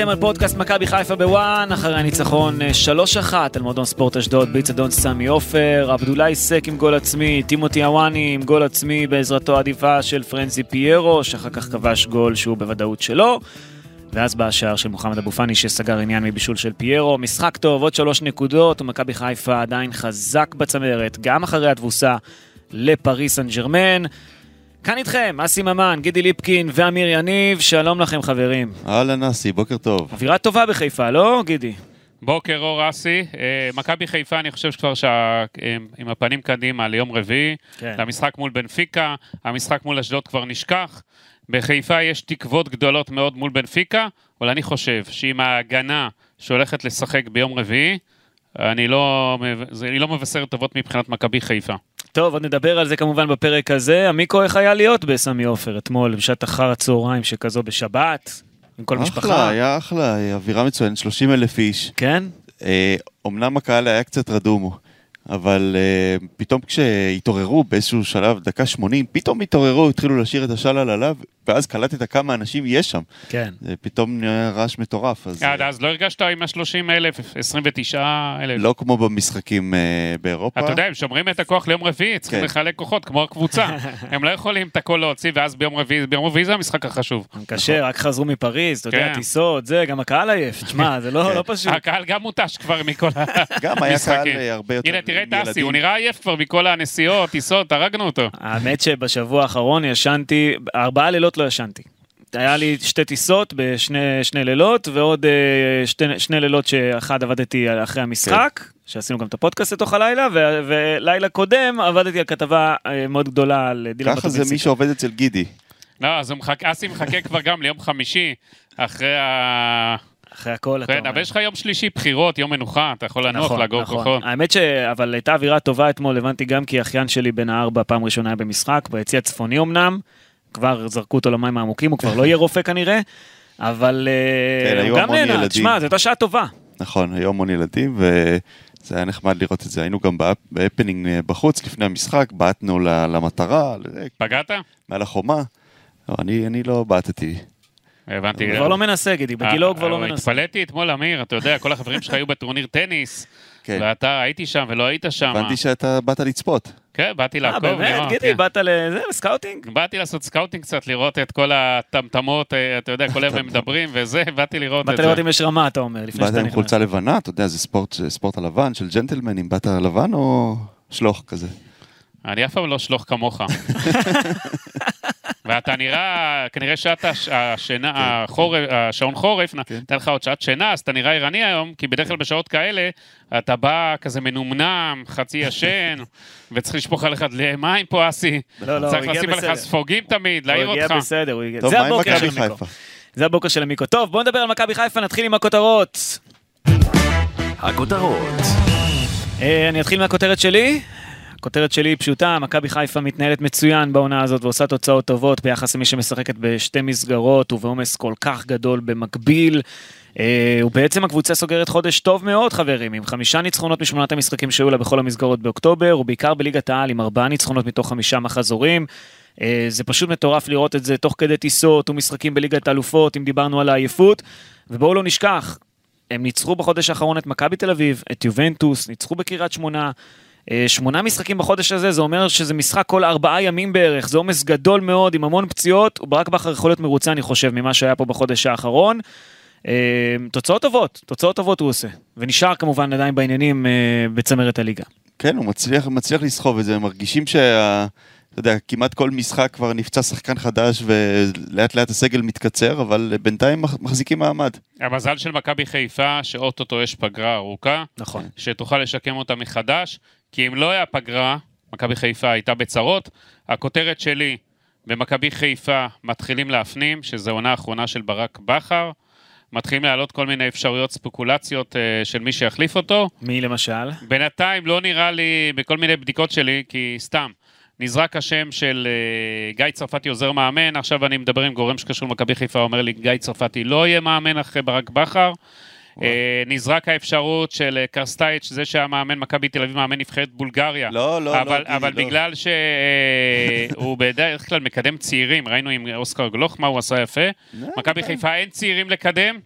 אתם על פודקאסט מכבי חיפה ב ONE, אחרי הניצחון 3-1 על מועדון ספורט אשדוד באיצטדיון סמי עופר, עבדולאי סק עם גול עצמי, טימותי אוואני עם גול עצמי בעזרתו האדיבה של פרנזי פיירו, שאחר כך כבש גול שהוא בוודאות שלו. ואז בא השער של מוחמד אבו פאני שסגר עניין מבישול של פיירו. משחק טוב, עוד שלוש נקודות, ומכבי חיפה עדיין חזק בצמרת, גם אחרי התבוסה לפריס סן ג'רמן. כאן איתכם, אסי ממן, גידי ליפקין ואמיר יניב, שלום לכם חברים. אהלן אסי, בוקר טוב. אווירה טובה בחיפה, לא גידי? בוקר אור אסי, אה, מכבי חיפה אני חושב שכבר שה... עם הפנים קדימה ליום רביעי, כן. למשחק מול בנפיקה, המשחק מול אשדוד כבר נשכח, בחיפה יש תקוות גדולות מאוד מול בנפיקה, אבל אני חושב שעם ההגנה שהולכת לשחק ביום רביעי, אני לא, היא לא מבשרת טובות מבחינת מכבי חיפה. טוב, עוד נדבר על זה כמובן בפרק הזה. עמיקו, איך היה להיות בסמי עופר אתמול, בשעת אחר הצהריים שכזו בשבת, עם כל אחלה, משפחה? היה אחלה, אווירה מצוינת, 30 אלף איש. כן? אה, אומנם הקהל היה קצת רדום, אבל אה, פתאום כשהתעוררו באיזשהו שלב, דקה 80, פתאום התעוררו, התחילו לשיר את השלל עליו, ואז קלטת כמה אנשים יש שם. כן. זה פתאום נהיה רעש מטורף, אז עד אז לא הרגשת עם ה-30 אלף, 29 אלף. לא כמו במשחקים אה, באירופה. אתה יודע, הם שומרים את הכוח ליום רביעי, צריכים כן. לחלק כוחות כמו הקבוצה. הם לא יכולים את הכל להוציא, ואז ביום רביעי, ביום רביעי זה המשחק החשוב. קשה, רק חזרו מפריז, אתה יודע, כן. טיסות, זה, גם הקהל עייף. תשמע, זה לא כן. לא פשוט. הקהל גם מותש כבר מכל גם היה קהל המשחקים. הרבה יותר הנה, תראה את. אסי, הוא נראה עייף כבר מכל הנסיעות, טיסות, הרגנו אותו. האמת שבשבוע האחרון ישנתי, ארבעה לילות לא ישנתי. היה לי שתי טיסות בשני שני לילות, ועוד אה, שתי, שני לילות שאחד עבדתי אחרי המשחק, שעשינו גם את הפודקאסט לתוך הלילה, ו- ולילה קודם עבדתי על כתבה אה, מאוד גדולה על דילה ככה זה מי שעובד אצל גידי. לא, אז הוא מחכה- אסי מחכה כבר גם ליום חמישי, אחרי ה... אחרי הכל, אתה כן, אומר. אבל יש לך יום שלישי בחירות, יום מנוחה, אתה יכול לנוח, לאגור כוחות. האמת ש... אבל הייתה אווירה טובה אתמול, הבנתי גם כי אחיין שלי בן הארבע פעם ראשונה היה במשחק, ביציא הצפוני אמנם, כבר זרקו אותו למים העמוקים, הוא כבר לא יהיה רופא כנראה, אבל אה, כן, הוא גם נהנה. תשמע, זו הייתה שעה טובה. נכון, היו המון ילדים, וזה היה נחמד לראות את זה. היינו גם בהפנינג אה, בחוץ לפני המשחק, בעטנו ל- למטרה, פגעת? מעל החומה. לא, אני, אני לא בעטתי. הבנתי. הוא כבר לא מנסה, גידי, בגילו הוא כבר לא אה, מנסה. התפלאתי אתמול, אמיר, אתה יודע, כל החברים שלך היו בטורניר טניס, כן. ואתה הייתי שם ולא היית שם. הבנתי שאתה באת לצפות. כן, באתי אה, לעקוב, באמת, לראות. גידי, כן. באת לזה, scouting? באתי לעשות scouting קצת, לראות את כל הטמטמות, אה, אתה יודע, כל היום הם מדברים וזה, באתי לראות את באת זה. לראות אם יש רמה, אתה אומר, לפני באת שאתה עם נכנס. חולצה לבנה, אתה יודע, זה ספורט, הלבן של ג'נטלמנים. באת לבן או שלוך כזה? אני אף פעם לא שלוח כמוך. ואתה נראה, כנראה שעת הש- השינה, החורף, השעון חורף, כן. נתן לך עוד שעת שינה, אז אתה נראה ערני היום, כי בדרך כלל בשעות כאלה, אתה בא כזה מנומנם, חצי ישן, וצריך לשפוך עליך דלי מים פה, אסי. לא, לא, הוא צריך הגיע לשים עליך בסדר. ספוגים תמיד, הוא להעיר הגיע אותך. בסדר, הוא הגיע. טוב, זה מה עם מכבי. חיפה? זה הבוקר של המיקרו. טוב, בוא נדבר על מכבי חיפה, נתחיל עם הכותרות. הכותרות אה, אני אתחיל מהכותרת שלי. הכותרת שלי היא פשוטה, מכבי חיפה מתנהלת מצוין בעונה הזאת ועושה תוצאות טובות ביחס למי שמשחקת בשתי מסגרות ובעומס כל כך גדול במקביל. אה, ובעצם הקבוצה סוגרת חודש טוב מאוד חברים, עם חמישה ניצחונות משמונת המשחקים שהיו לה בכל המסגרות באוקטובר, ובעיקר בליגת העל עם ארבעה ניצחונות מתוך חמישה מחזורים. אה, זה פשוט מטורף לראות את זה תוך כדי טיסות ומשחקים בליגת האלופות, אם דיברנו על העייפות. ובואו לא נשכח, הם ניצחו בחודש האחרון את מכבי תל אביב, את יובנטוס, ניצחו בקריית שמונה. אה, שמונה משחקים בחודש הזה, זה אומר שזה משחק כל ארבעה ימים בערך, זה עומס גדול מאוד עם המון פציעות, וברק בכר יכול להיות מרוצה אני חושב ממה שהיה פה בחודש האחרון. אה, תוצאות טובות, תוצאות טובות הוא עושה, ונשאר כמובן עדיין בעניינים אה, בצמרת הליגה. כן, הוא מצליח, מצליח לסחוב את זה, הם מרגישים שה... אתה יודע, כמעט כל משחק כבר נפצע שחקן חדש ולאט לאט הסגל מתקצר, אבל בינתיים מח- מחזיקים מעמד. המזל של מכבי חיפה, שאו-טו-טו יש פגרה ארוכה, נכון. שתוכל לשקם אותה מחדש, כי אם לא היה פגרה, מכבי חיפה הייתה בצרות. הכותרת שלי, במכבי חיפה מתחילים להפנים, שזו עונה האחרונה של ברק בכר, מתחילים להעלות כל מיני אפשרויות, ספקולציות אה, של מי שיחליף אותו. מי למשל? בינתיים לא נראה לי, בכל מיני בדיקות שלי, כי סתם, נזרק השם של אה, גיא צרפתי עוזר מאמן, עכשיו אני מדבר עם גורם שקשור למכבי חיפה, אומר לי, גיא צרפתי לא יהיה מאמן אחרי ברק בכר. אה, נזרק האפשרות של אה, קרסטייץ', זה שהיה מאמן מכבי תל אביב, מאמן נבחרת בולגריה. לא, לא, אבל, לא, אבל לא. בגלל שהוא בדרך כלל מקדם צעירים, ראינו עם אוסקר גלוך מה הוא עשה יפה. מכבי חיפה אין צעירים לקדם,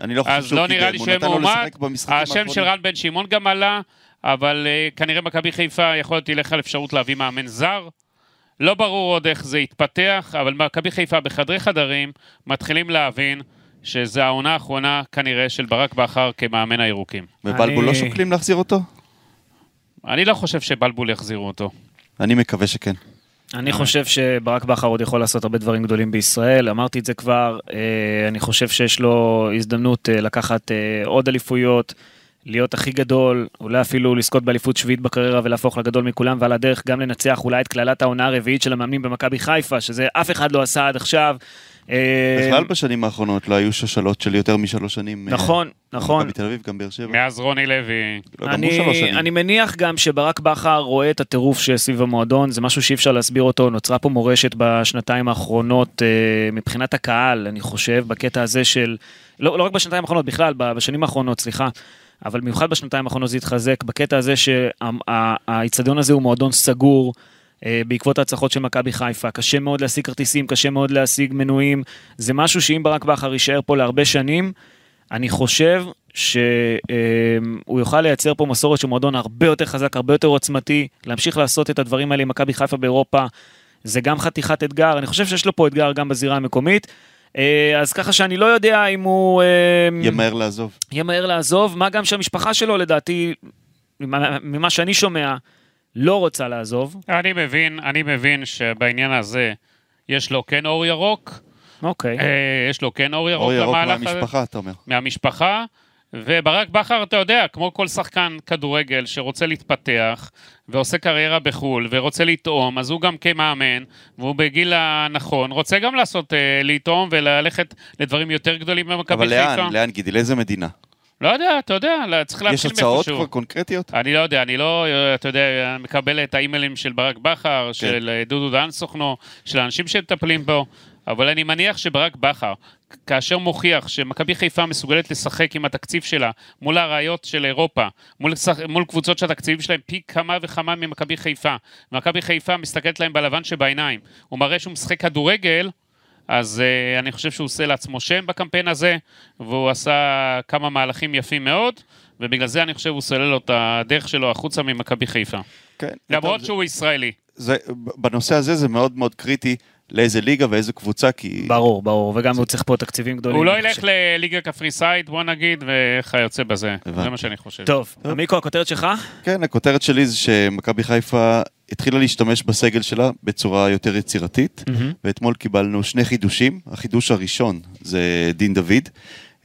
אני לא חושב אז שהוא לא קידם, לי הוא נתן לו. לשחק במשחקים השם של האחרונים. רן בן שמעון גם עלה, אבל אה, כנראה מכבי חיפה יכול להיות תלך על אפשרות להביא מאמן זר. לא ברור עוד איך זה יתפתח, אבל מכבי חיפה בחדרי חדרים מתחילים להבין שזו העונה האחרונה כנראה של ברק בכר כמאמן הירוקים. ובלבול לא שוקלים להחזיר אותו? אני לא חושב שבלבול יחזירו אותו. אני מקווה שכן. אני חושב שברק בכר עוד יכול לעשות הרבה דברים גדולים בישראל, אמרתי את זה כבר, אה, אני חושב שיש לו הזדמנות אה, לקחת עוד אליפויות, להיות הכי גדול, אולי אפילו לזכות באליפות שביעית בקריירה ולהפוך לגדול מכולם, ועל הדרך גם לנצח אולי את קללת העונה הרביעית של המאמנים במכבי חיפה, שזה אף אחד לא עשה עד עכשיו. אה, בכלל בשנים האחרונות לא היו שושלות של יותר משלוש שנים. אה, נכון, נכון. מכבי תל אביב, גם באר שבע. מאז רוני לוי, לא, גם הוא אני, שלוש שנים. אני מניח גם שברק בכר רואה את הטירוף שסביב המועדון, זה משהו שאי אפשר להסביר אותו, נוצרה פה מורשת בשנתיים האחרונות אה, מבחינת הקהל, אני חושב, בקטע הזה של, לא, לא רק בשנתיים האחרונות, בכלל, בשנים האחרונות, סליחה, אבל במיוחד בשנתיים האחרונות זה התחזק, בקטע הזה שהאיצטדיון הזה הוא מועדון סגור. אה, בעקבות ההצלחות של מכבי חיפה, קשה מאוד להשיג כרטיסים, קשה מאוד להשיג מנויים, זה משהו שאם ברק בכר יישאר פה להרבה שנים, אני חושב שהוא יוכל לייצר פה מסורת של מועדון הרבה יותר חזק, הרבה יותר עוצמתי, להמשיך לעשות את הדברים האלה עם מכבי חיפה באירופה. זה גם חתיכת אתגר, אני חושב שיש לו פה אתגר גם בזירה המקומית. אה, אז ככה שאני לא יודע אם הוא אה, ימהר לעזוב. ימהר לעזוב, מה גם שהמשפחה שלו לדעתי, ממה- שאני שומע, לא רוצה לעזוב. אני מבין, אני מבין שבעניין הזה יש לו כן אור ירוק, אוקיי. אה, יש לו כן אור ירוק אור ירוק. מהמשפחה, אתה אומר. מהמשפחה, וברק בכר, אתה יודע, כמו כל שחקן כדורגל שרוצה להתפתח, ועושה קריירה בחו"ל, ורוצה לטעום, אז הוא גם כמאמן, והוא בגיל הנכון, רוצה גם לעשות, אה, לטעום וללכת לדברים יותר גדולים במכבי אבל חיפה. לאן, לאן גידי? לאיזה מדינה? לא יודע, אתה יודע, לא, צריך יש להתחיל הצעות מאיפשהו. כבר קונקרטיות? אני לא יודע, אני לא, אה, אתה יודע, מקבל את האימיילים של ברק כן. בכר, של אה, דודו דהן סוכנו, של האנשים שמטפלים בו, אבל אני מניח שברק בכר, כאשר מוכיח שמכבי חיפה מסוגלת לשחק עם התקציב שלה מול הראיות של אירופה, מול, מול קבוצות שהתקציבים שלהם פי כמה וכמה ממכבי חיפה, ומכבי חיפה מסתכלת להם בלבן שבעיניים, הוא מראה שהוא משחק כדורגל, אז uh, אני חושב שהוא עושה לעצמו שם בקמפיין הזה, והוא עשה כמה מהלכים יפים מאוד, ובגלל זה אני חושב הוא סולל לו את הדרך שלו החוצה ממכבי חיפה. כן. למרות שהוא ישראלי. זה, בנושא הזה זה מאוד מאוד קריטי לאיזה ליגה ואיזה קבוצה, כי... ברור, ברור, וגם הוא צריך פה תקציבים גדולים. הוא לא ילך. לליגה קפריסאית, בוא נגיד, וכיוצא בזה. הבנתי. זה מה שאני חושב. טוב, עמיקו, הכותרת שלך? כן, הכותרת שלי זה שמכבי חיפה התחילה להשתמש בסגל שלה בצורה יותר יצירתית, ואתמול קיבלנו שני חידושים. החידוש הראשון זה דין דוד.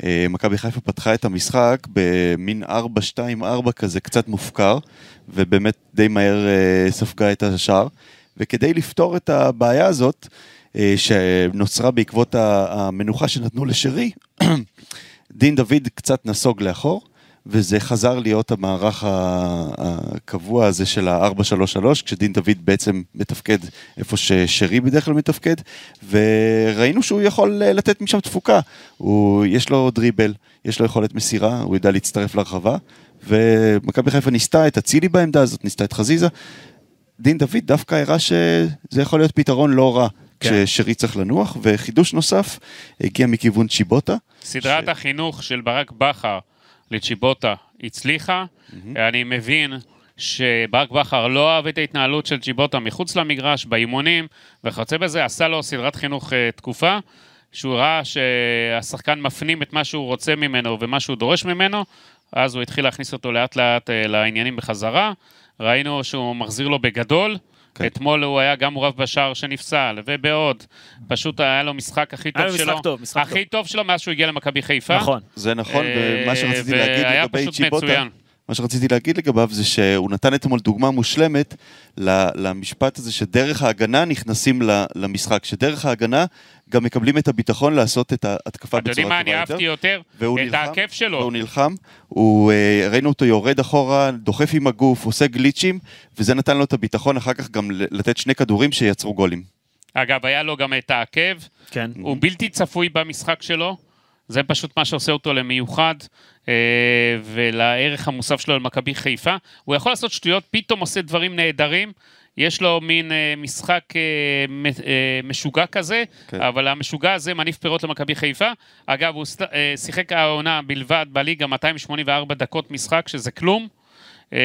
אה, מכבי חיפה פתחה את המשחק במין 4-2-4 כזה, קצת מופקר, ובאמת די מהר אה, ספגה את השער. וכדי לפתור את הבעיה הזאת, אה, שנוצרה בעקבות המנוחה שנתנו לשרי, דין דוד קצת נסוג לאחור, וזה חזר להיות המערך הקבוע הזה של ה-4-3-3, כשדין דוד בעצם מתפקד איפה ששרי בדרך כלל מתפקד, וראינו שהוא יכול אה, לתת משם תפוקה. הוא, יש לו דריבל, יש לו יכולת מסירה, הוא יודע להצטרף לרחבה, ומכבי חיפה ניסתה את אצילי בעמדה הזאת, ניסתה את חזיזה. דין דוד דווקא הראה שזה יכול להיות פתרון לא רע. כן. כששרי צריך לנוח, וחידוש נוסף הגיע מכיוון צ'יבוטה. סדרת החינוך של ברק בכר לצ'יבוטה הצליחה. אני מבין שברק בכר לא אהב את ההתנהלות של צ'יבוטה מחוץ למגרש, באימונים, וכיוצא בזה, עשה לו סדרת חינוך אה, תקופה, שהוא ראה שהשחקן מפנים את מה שהוא רוצה ממנו ומה שהוא דורש ממנו, אז הוא התחיל להכניס אותו לאט לאט אה, לעניינים בחזרה. ראינו שהוא מחזיר לו בגדול. כן. אתמול הוא היה גם מעורב בשער שנפסל, ובעוד. פשוט היה לו משחק הכי טוב לו שלו. משחק טוב, משחק הכי טוב שלו מאז שהוא הגיע למכבי חיפה. נכון. זה נכון, אה, ומה שרציתי להגיד והיה לגבי פשוט צ'יבוטה, מצוין. מה שרציתי להגיד לגביו זה שהוא נתן אתמול דוגמה מושלמת ל- למשפט הזה שדרך ההגנה נכנסים ל- למשחק, שדרך ההגנה גם מקבלים את הביטחון לעשות את ההתקפה אתם יודעים בצורה מה טובה אני יותר. אהבתי יותר? והוא את נלחם, העקב שלו. והוא נלחם, הוא, אה, ראינו אותו יורד אחורה, דוחף עם הגוף, עושה גליצ'ים, וזה נתן לו את הביטחון אחר כך גם ל- לתת שני כדורים שיצרו גולים. אגב, היה לו גם את העקב. כן. הוא בלתי צפוי במשחק שלו, זה פשוט מה שעושה אותו למיוחד, אה, ולערך המוסף שלו למכבי חיפה. הוא יכול לעשות שטויות, פתאום עושה דברים נהדרים. יש לו מין אה, משחק אה, מ- אה, משוגע כזה, כן. אבל המשוגע הזה מניב פירות למכבי חיפה. אגב, הוא אה, שיחק העונה בלבד בליגה 284 דקות משחק, שזה כלום. אה,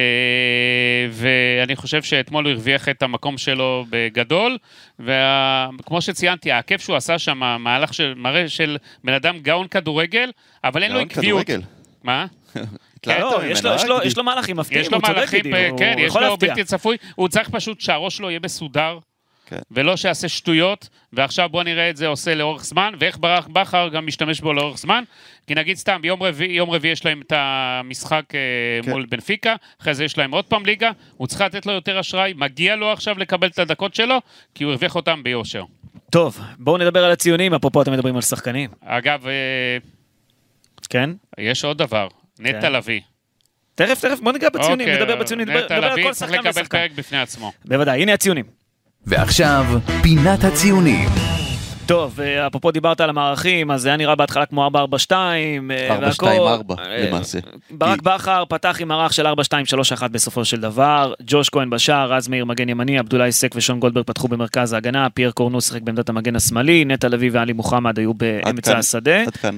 ואני חושב שאתמול הוא הרוויח את המקום שלו בגדול, וכמו שציינתי, העקב שהוא עשה שם, מהלך של, מראה של בן אדם גאון כדורגל, אבל אין לו גאון עקביות. כדורגל. מה? לא, יש לו- יש לו- גידי? יש לו מהלכים מפתיעים, יש לו הוא צודק, גידי, אה, הוא כן, יש יכול לו להפתיע. בלתי צפוי, הוא צריך פשוט שהראש שלו יהיה מסודר, כן. ולא שיעשה שטויות, ועכשיו בוא נראה את זה עושה לאורך זמן, ואיך ברק בכר גם משתמש בו לאורך זמן, כי נגיד סתם, ביום רביעי, יום רביעי יש להם את המשחק אה, כן. מול בנפיקה, אחרי זה יש להם עוד פעם ליגה, הוא צריך לתת לו יותר אשראי, מגיע לו עכשיו לקבל את הדקות שלו, כי הוא הרוויח אותם ביושר. טוב, בואו נדבר על הציונים, אפרופו אתם מדברים על שחקנים, אגב, אה, כן? יש עוד דבר, נטע כן. לביא. תכף, תכף, בוא ניגע בציונים, אוקיי, נדבר בציונים, נדבר נטע נדבר על לביא כל צריך שחקן לקבל ושחקן. פרק בפני עצמו. בוודאי, הנה הציונים. ועכשיו, פינת הציונים. טוב, אה, אפרופו דיברת על המערכים, אז זה היה נראה בהתחלה כמו 442, אה, 4-2-4 והכל. אה, למעשה. ברק בכר פתח עם מערך של 4-2-3-1 בסופו של דבר, ג'וש כהן בשער, רז מאיר מגן ימני, עבדולאי סק ושון גולדברג פתחו במרכז ההגנה, פייר קורנו שיחק בעמדת המגן השמאלי, נטע לביא ואלי מוחמד היו באמצע. השדה. עד כאן.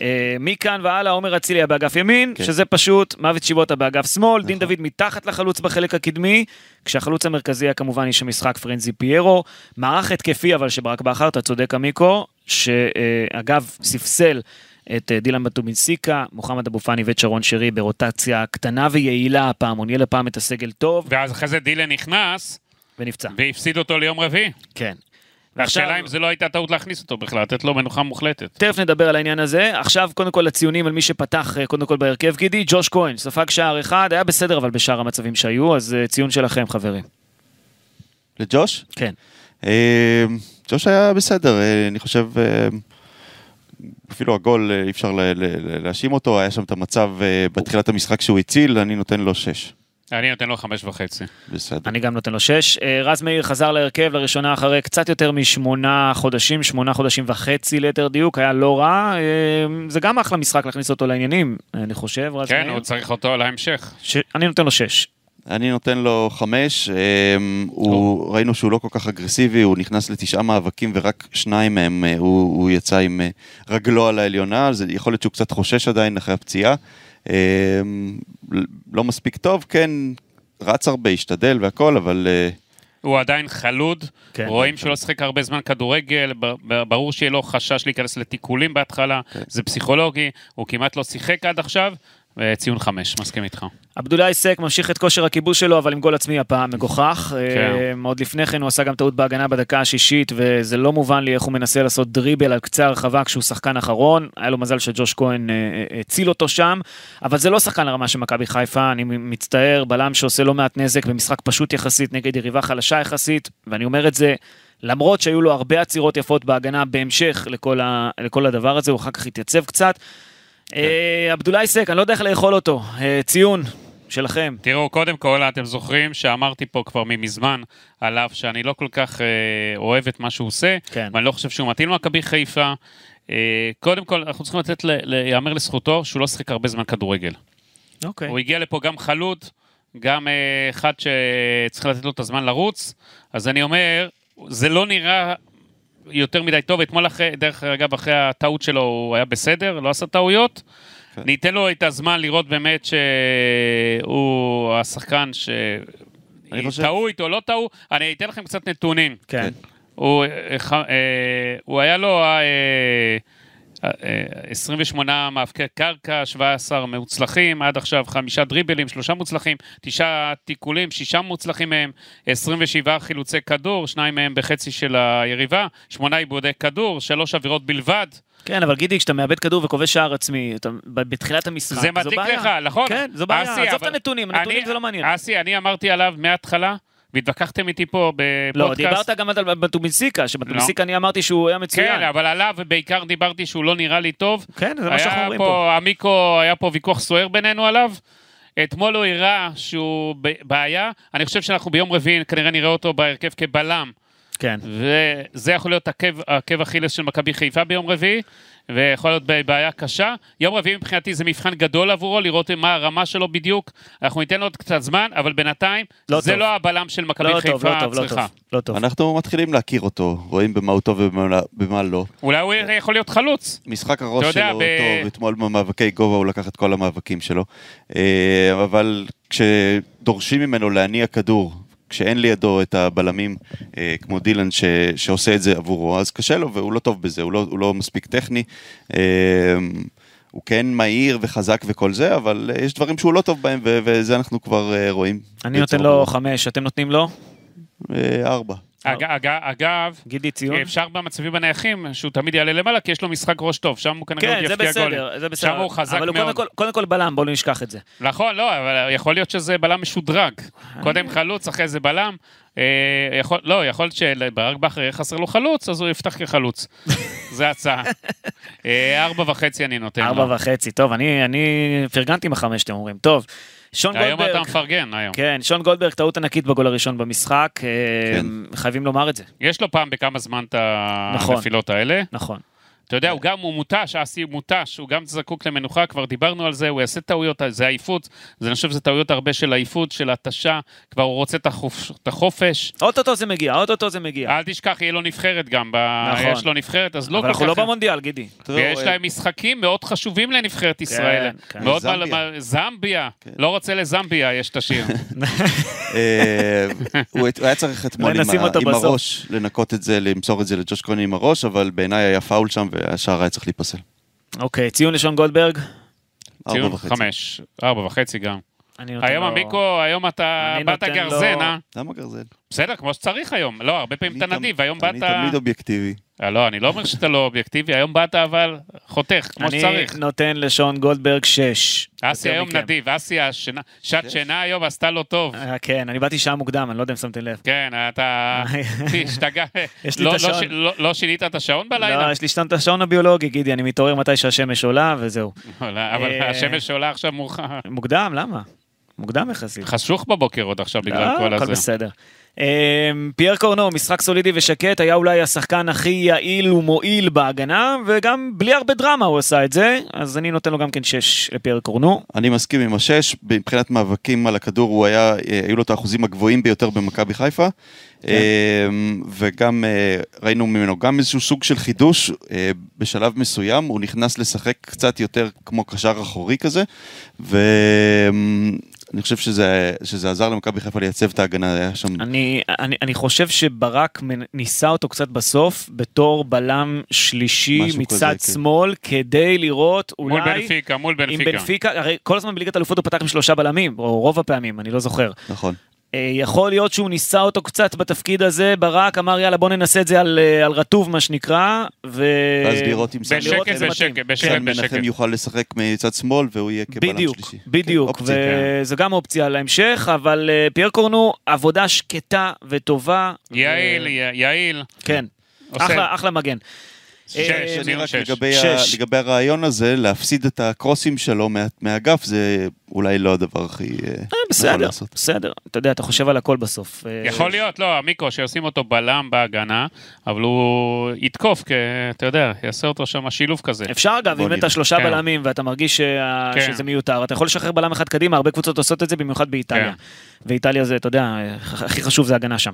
אה, מכאן והלאה עומר אצילי באגף ימין, כן. שזה פשוט מוות שיבוטה באגף שמאל, דין נכון. דוד מתחת לחלוץ בחלק הקדמי, כשהחלוץ המרכזי היה כמובן איש המשחק פרנזי פיירו. מערך התקפי אבל שברק בכר, אתה צודק עמיקו, שאגב ספסל את אה, דילן בטובינסיקה, מוחמד אבו פאני ושרון שרי ברוטציה קטנה ויעילה הפעם, הוא ניהל הפעם את הסגל טוב ואז אחרי זה דילן נכנס, ונפצע. והפסיד אותו ליום רביעי. כן. והשאלה אם זה לא הייתה טעות להכניס אותו בכלל, לתת לו מנוחה מוחלטת. תכף נדבר על העניין הזה. עכשיו, קודם כל, הציונים על מי שפתח, אה, קודם כל בהרכב גידי, ג'וש כהן, ספג שער אחד, היה בסדר, אבל בשאר המצבים שהיו, אז אה, ציון שלכם, חברים. לג'וש? כן. אה, ג'וש היה בסדר, אני חושב, אפילו הגול אי אפשר להאשים אותו, היה שם את המצב בתחילת המשחק שהוא הציל, אני נותן לו שש. אני נותן לו חמש וחצי. בסדר. אני גם נותן לו שש. אה, רז מאיר חזר להרכב לראשונה אחרי קצת יותר משמונה חודשים, שמונה חודשים וחצי ליתר דיוק, היה לא רע. אה, זה גם אחלה משחק להכניס אותו לעניינים, אני חושב, רז כן, מאיר. הוא צריך אותו להמשך. ש... אני נותן לו שש. אני נותן לו חמש, אה, הוא, ראינו שהוא לא כל כך אגרסיבי, הוא נכנס לתשעה מאבקים ורק שניים מהם הוא, הוא יצא עם רגלו על העליונה, אז יכול להיות שהוא קצת חושש עדיין אחרי הפציעה. אה, לא מספיק טוב, כן, רץ הרבה, השתדל והכל, אבל אה, הוא עדיין חלוד, כן. רואים שהוא לא שיחק הרבה זמן כדורגל, ברור שיהיה לו חשש להיכנס לתיקולים בהתחלה, זה פסיכולוגי, הוא כמעט לא שיחק עד עכשיו, וציון חמש, מסכים איתך. עבדולאי סק ממשיך את כושר הכיבוש שלו, אבל עם גול עצמי הפעם מגוחך. כן. אה, עוד לפני כן הוא עשה גם טעות בהגנה בדקה השישית, וזה לא מובן לי איך הוא מנסה לעשות דריבל על קצה הרחבה כשהוא שחקן אחרון. היה לו מזל שג'וש כהן אה, אה, הציל אותו שם, אבל זה לא שחקן לרמה של מכבי חיפה, אני מצטער, בלם שעושה לא מעט נזק במשחק פשוט יחסית נגד יריבה חלשה יחסית, ואני אומר את זה. למרות שהיו לו הרבה עצירות יפות בהגנה בהמשך לכל, ה, לכל הדבר הזה, הוא אחר כך התייצב קצת. אה, עבדולאי סק, אני לא יודע איך לאכול אותו. אה, ציון שלכם. תראו, קודם כל, אתם זוכרים שאמרתי פה כבר ממזמן עליו שאני לא כל כך אה, אוהב את מה שהוא עושה, כן. ואני לא חושב שהוא מתאים למכבי חיפה. אה, קודם כל, אנחנו צריכים לתת, להיאמר לזכותו שהוא לא שיחק הרבה זמן כדורגל. אוקיי. הוא הגיע לפה גם חלוד, גם אה, אחד שצריך לתת לו את הזמן לרוץ, אז אני אומר, זה לא נראה יותר מדי טוב. אתמול, אחרי, דרך אגב, אחרי הטעות שלו הוא היה בסדר, לא עשה טעויות. כן. ניתן לו את הזמן לראות באמת שהוא השחקן ש... אני חושב- טעו איתו, לא טעו. אני אתן לכם קצת נתונים. כן. הוא, אה, אה, הוא היה לו, אה, 28 מאבקי קרקע, 17 מוצלחים, עד עכשיו חמישה דריבלים, שלושה מוצלחים, תשעה תיקולים, שישה מוצלחים מהם, 27 חילוצי כדור, שניים מהם בחצי של היריבה, שמונה עיבודי כדור, שלוש עבירות בלבד. כן, אבל גידי, כשאתה מאבד כדור וכובש שער עצמי, אתה, בתחילת המשחק, זה זו בעיה. לך, נכון? כן, זו בעיה, עזוב אבל- את הנתונים, הנתונים אני- זה לא מעניין. אסי, אני אמרתי עליו מההתחלה, והתווכחתם איתי פה בפודקאסט. לא, דיברת גם על בטובינסיקה, שבטובינסיקה אני אמרתי שהוא היה מצוין. כן, אבל עליו בעיקר דיברתי שהוא לא נראה לי טוב. כן, זה מה שאנחנו אומרים פה. פה, עמיקו, היה פה ויכוח סוער בינינו עליו. אתמול הוא הראה שהוא בעיה. אני חושב שאנחנו ביום רביעי כנראה נראה אותו בהרכב כבלם. כן. וזה יכול להיות עקב, עקב אכילס של מכבי חיפה ביום רביעי, ויכול להיות בעיה קשה. יום רביעי מבחינתי זה מבחן גדול עבורו, לראות מה הרמה שלו בדיוק. אנחנו ניתן לו עוד קצת זמן, אבל בינתיים, לא זה טוב. לא הבלם של מכבי לא חיפה לא טוב, לא צריכה. טוב. לא טוב. אנחנו מתחילים להכיר אותו, רואים במה הוא טוב ובמה במה לא. אולי הוא יכול להיות חלוץ. משחק הראש יודע, שלו ב- טוב, אתמול במאבקי גובה הוא לקח את כל המאבקים שלו. אה, אבל כשדורשים ממנו להניע כדור, כשאין לידו את הבלמים אה, כמו דילן ש, שעושה את זה עבורו, אז קשה לו והוא לא טוב בזה, הוא לא, הוא לא מספיק טכני. אה, הוא כן מהיר וחזק וכל זה, אבל אה, יש דברים שהוא לא טוב בהם, ו- וזה אנחנו כבר אה, רואים. אני נותן לו. חמש, אתם נותנים לו? אה, ארבע. אג, אג, אגב, גידי ציון? אפשר במצבים הנייחים שהוא תמיד יעלה למעלה, כי יש לו משחק ראש טוב, שם הוא כנראה כן, עוד זה יפקיע גולים. בסדר, זה בסדר. שם הוא חזק אבל מאוד. קודם כל- קודם כל בלם, בואו לא נשכח את זה. נכון, לא, אבל יכול להיות שזה בלם משודרג. קודם חלוץ, אחרי זה בלם. אה, יכול, לא, יכול להיות שברק בכר יהיה חסר לו חלוץ, אז הוא יפתח כחלוץ. זה הצעה. אה, ארבע וחצי אני נותן לו. ארבע וחצי, טוב, אני אני פרגנתי עם החמש, אתם אומרים. טוב, שון היום אתה גולדברג. מפרגן, היום. כן, שון גולדברג, טעות ענקית בגול הראשון במשחק, אה, כן. חייבים לומר את זה, יש לו פעם בכמה זמן את נכון. הנפילות האלה. נכון. אתה יודע, הוא גם, הוא מותש, אסי מותש, הוא גם זקוק למנוחה, כבר דיברנו על זה, הוא יעשה טעויות, זה עייפות, זה, אני חושב שזה טעויות הרבה של עייפות, של התשה, כבר הוא רוצה את החופ- את החופש. אוטוטו זה מגיע, אוטוטו זה מגיע. אל תשכח, יהיה לו נבחרת גם. נכון. יש לו נבחרת, אז לא אבל כל אנחנו לא כך... במונדיאל, גידי. ויש להם משחקים מאוד חשובים לנבחרת ישראל. כן. מאוד זמביה. זמביה. לא רוצה לזמביה, יש את השיר. אה, הוא היה צריך אתמול עם. הראש לנקות את זה, למסור את זה לג'וש כהן עם הראש, אבל בעיניי היה פאול שם והשער היה צריך להיפסל. אוקיי, ציון לשון גולדברג. ארבע ציון וחצי. חמש, ארבע וחצי גם. היום עמיקו, היום אתה באת גרזן, אה? למה גרזן? בסדר, כמו שצריך היום. לא, הרבה פעמים אתה נדיב, היום באת... אני תמיד אובייקטיבי. אה, לא, אני לא אומר שאתה לא אובייקטיבי, היום באת אבל חותך, כמו אני שצריך. נותן לשון גולדברג שש. אסי יותר היום. נדיב, אסי שעת שינה היום עשתה לו טוב. אה, כן, אני באתי שעה מוקדם, אני לא יודע אם שמתם לב. כן, אתה... השתגע. לא- לא לא- לא שינית את השעון לא, בלילה? יש לי סתם את השעון הביולוגי, גידי, אני מתעורר מתי שהשמש עולה, וזהו. אבל אה, השמש עולה עכשיו מאוחר. מוקדם, למה? מוקדם יחסית. חשוך בבוקר עוד עכשיו בגלל לא, כל הכל הזה. בסדר. אמ, פייר קורנו, משחק סולידי ושקט, היה אולי השחקן הכי יעיל ומועיל בהגנה, וגם בלי הרבה דרמה הוא עשה את זה, אז אני נותן לו גם כן שש לפייר קורנו. אני מסכים עם השש, מבחינת מאבקים על הכדור הוא היה, אה, היו לו את האחוזים הגבוהים ביותר במכבי חיפה. כן. אה, וגם אה, ראינו ממנו גם איזשהו סוג של חידוש, אה, בשלב מסוים הוא נכנס לשחק קצת יותר כמו קשר אחורי כזה, ואני חושב שזה, שזה עזר למכבי חיפה לייצב את ההגנה, היה שם... אני, אני, אני חושב שברק ניסה אותו קצת בסוף, בתור בלם שלישי מצד כזה, כן. שמאל, כדי לראות מול אולי... בנפיקה, מול עם בנפיקה. בנפיקה, הרי כל הזמן בליגת אלופות הוא פתח עם שלושה בלמים, או רוב הפעמים, אני לא זוכר. נכון. אה, יכול להיות שהוא ניסה אותו קצת בתפקיד הזה, ברק אמר יאללה בוא ננסה את זה על, אה, על רטוב מה שנקרא, ו... ואז לראות אם זה מתאים. בשקט, בשקט, סן בשקט. מנחם יוכל לשחק מצד שמאל והוא יהיה כבלם בדיוק, שלישי. בדיוק, כן, אופציה, כן. גם אופציה להמשך, אבל אה, פייר קורנו, עבודה שקטה וטובה. ו- יעיל, י- יעיל. כן, אחלה, אחלה מגן. שש, אה, אני רק. לגבי, שש. ה, לגבי הרעיון הזה, להפסיד את הקרוסים שלו מה, מהאגף, זה אולי לא הדבר הכי... אה, אה, נכון בסדר, לעשות. בסדר, אתה יודע, אתה חושב על הכל בסוף. אה, יכול להיות, לא, מיקו, שישים אותו בלם בהגנה, אבל הוא יתקוף, כי אתה יודע, יעשה אותו שם שילוב כזה. אפשר אגב, אם אתה. שלושה כן. בלמים ואתה מרגיש שה- כן. שזה מיותר, אתה יכול לשחרר בלם אחד קדימה, הרבה קבוצות עושות את זה, במיוחד באיטליה. כן. ואיטליה זה, אתה יודע, הכי חשוב זה הגנה שם.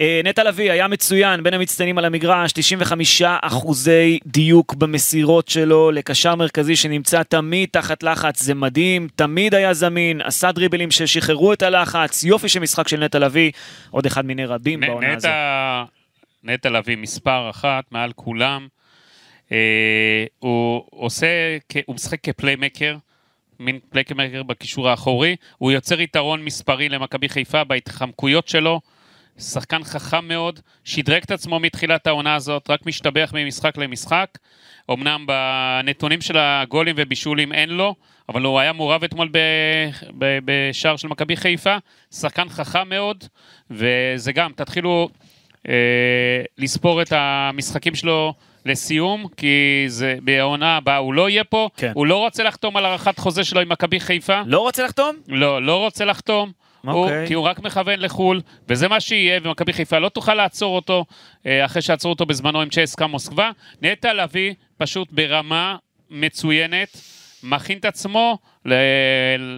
אה, נטע לביא היה מצוין, בין המצטיינים על המגרש, 95 אחוזי דיוק במסירות שלו, לקשר מרכזי שנמצא תמיד תחת לחץ, זה מדהים, תמיד היה זמין, עשה דריבלים ששחררו את הלחץ, יופי של משחק של נטע לביא, עוד אחד מיני רבים נ- בעונה. נטע, נטע לביא מספר אחת מעל כולם. אה, הוא עושה, הוא משחק כפליימקר, מין פליימקר בקישור האחורי, הוא יוצר יתרון מספרי למכבי חיפה בהתחמקויות שלו. שחקן חכם מאוד, שדרג את עצמו מתחילת העונה הזאת, רק משתבח ממשחק למשחק. אמנם בנתונים של הגולים ובישולים אין לו, אבל הוא היה מעורב אתמול בשער של מכבי חיפה. שחקן חכם מאוד, וזה גם, תתחילו אה, לספור את המשחקים שלו לסיום, כי זה בעונה הבאה הוא לא יהיה פה, כן. הוא לא רוצה לחתום על הארכת חוזה שלו עם מכבי חיפה. לא רוצה לחתום? לא, לא רוצה לחתום. הוא, אוקיי. כי הוא רק מכוון לחו"ל, וזה מה שיהיה, ומכבי חיפה לא תוכל לעצור אותו אה, אחרי שעצרו אותו בזמנו עם צ'סקה מוסקבה. נטע לביא פשוט ברמה מצוינת, מכין את עצמו ל-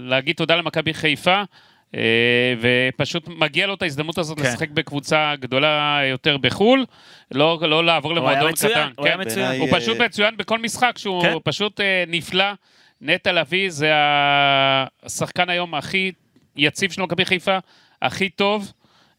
להגיד תודה למכבי חיפה. אה, ופשוט מגיע לו את ההזדמנות הזאת כן. לשחק בקבוצה גדולה יותר בחו"ל, לא, לא לעבור היה למועדון מצוין, קטן. הוא היה כן. מצוין. בעיניי, הוא אה, פשוט מצוין בכל משחק, שהוא כן. פשוט אה, נפלא. נטע לביא זה השחקן היום הכי יציב של מכבי חיפה, הכי טוב,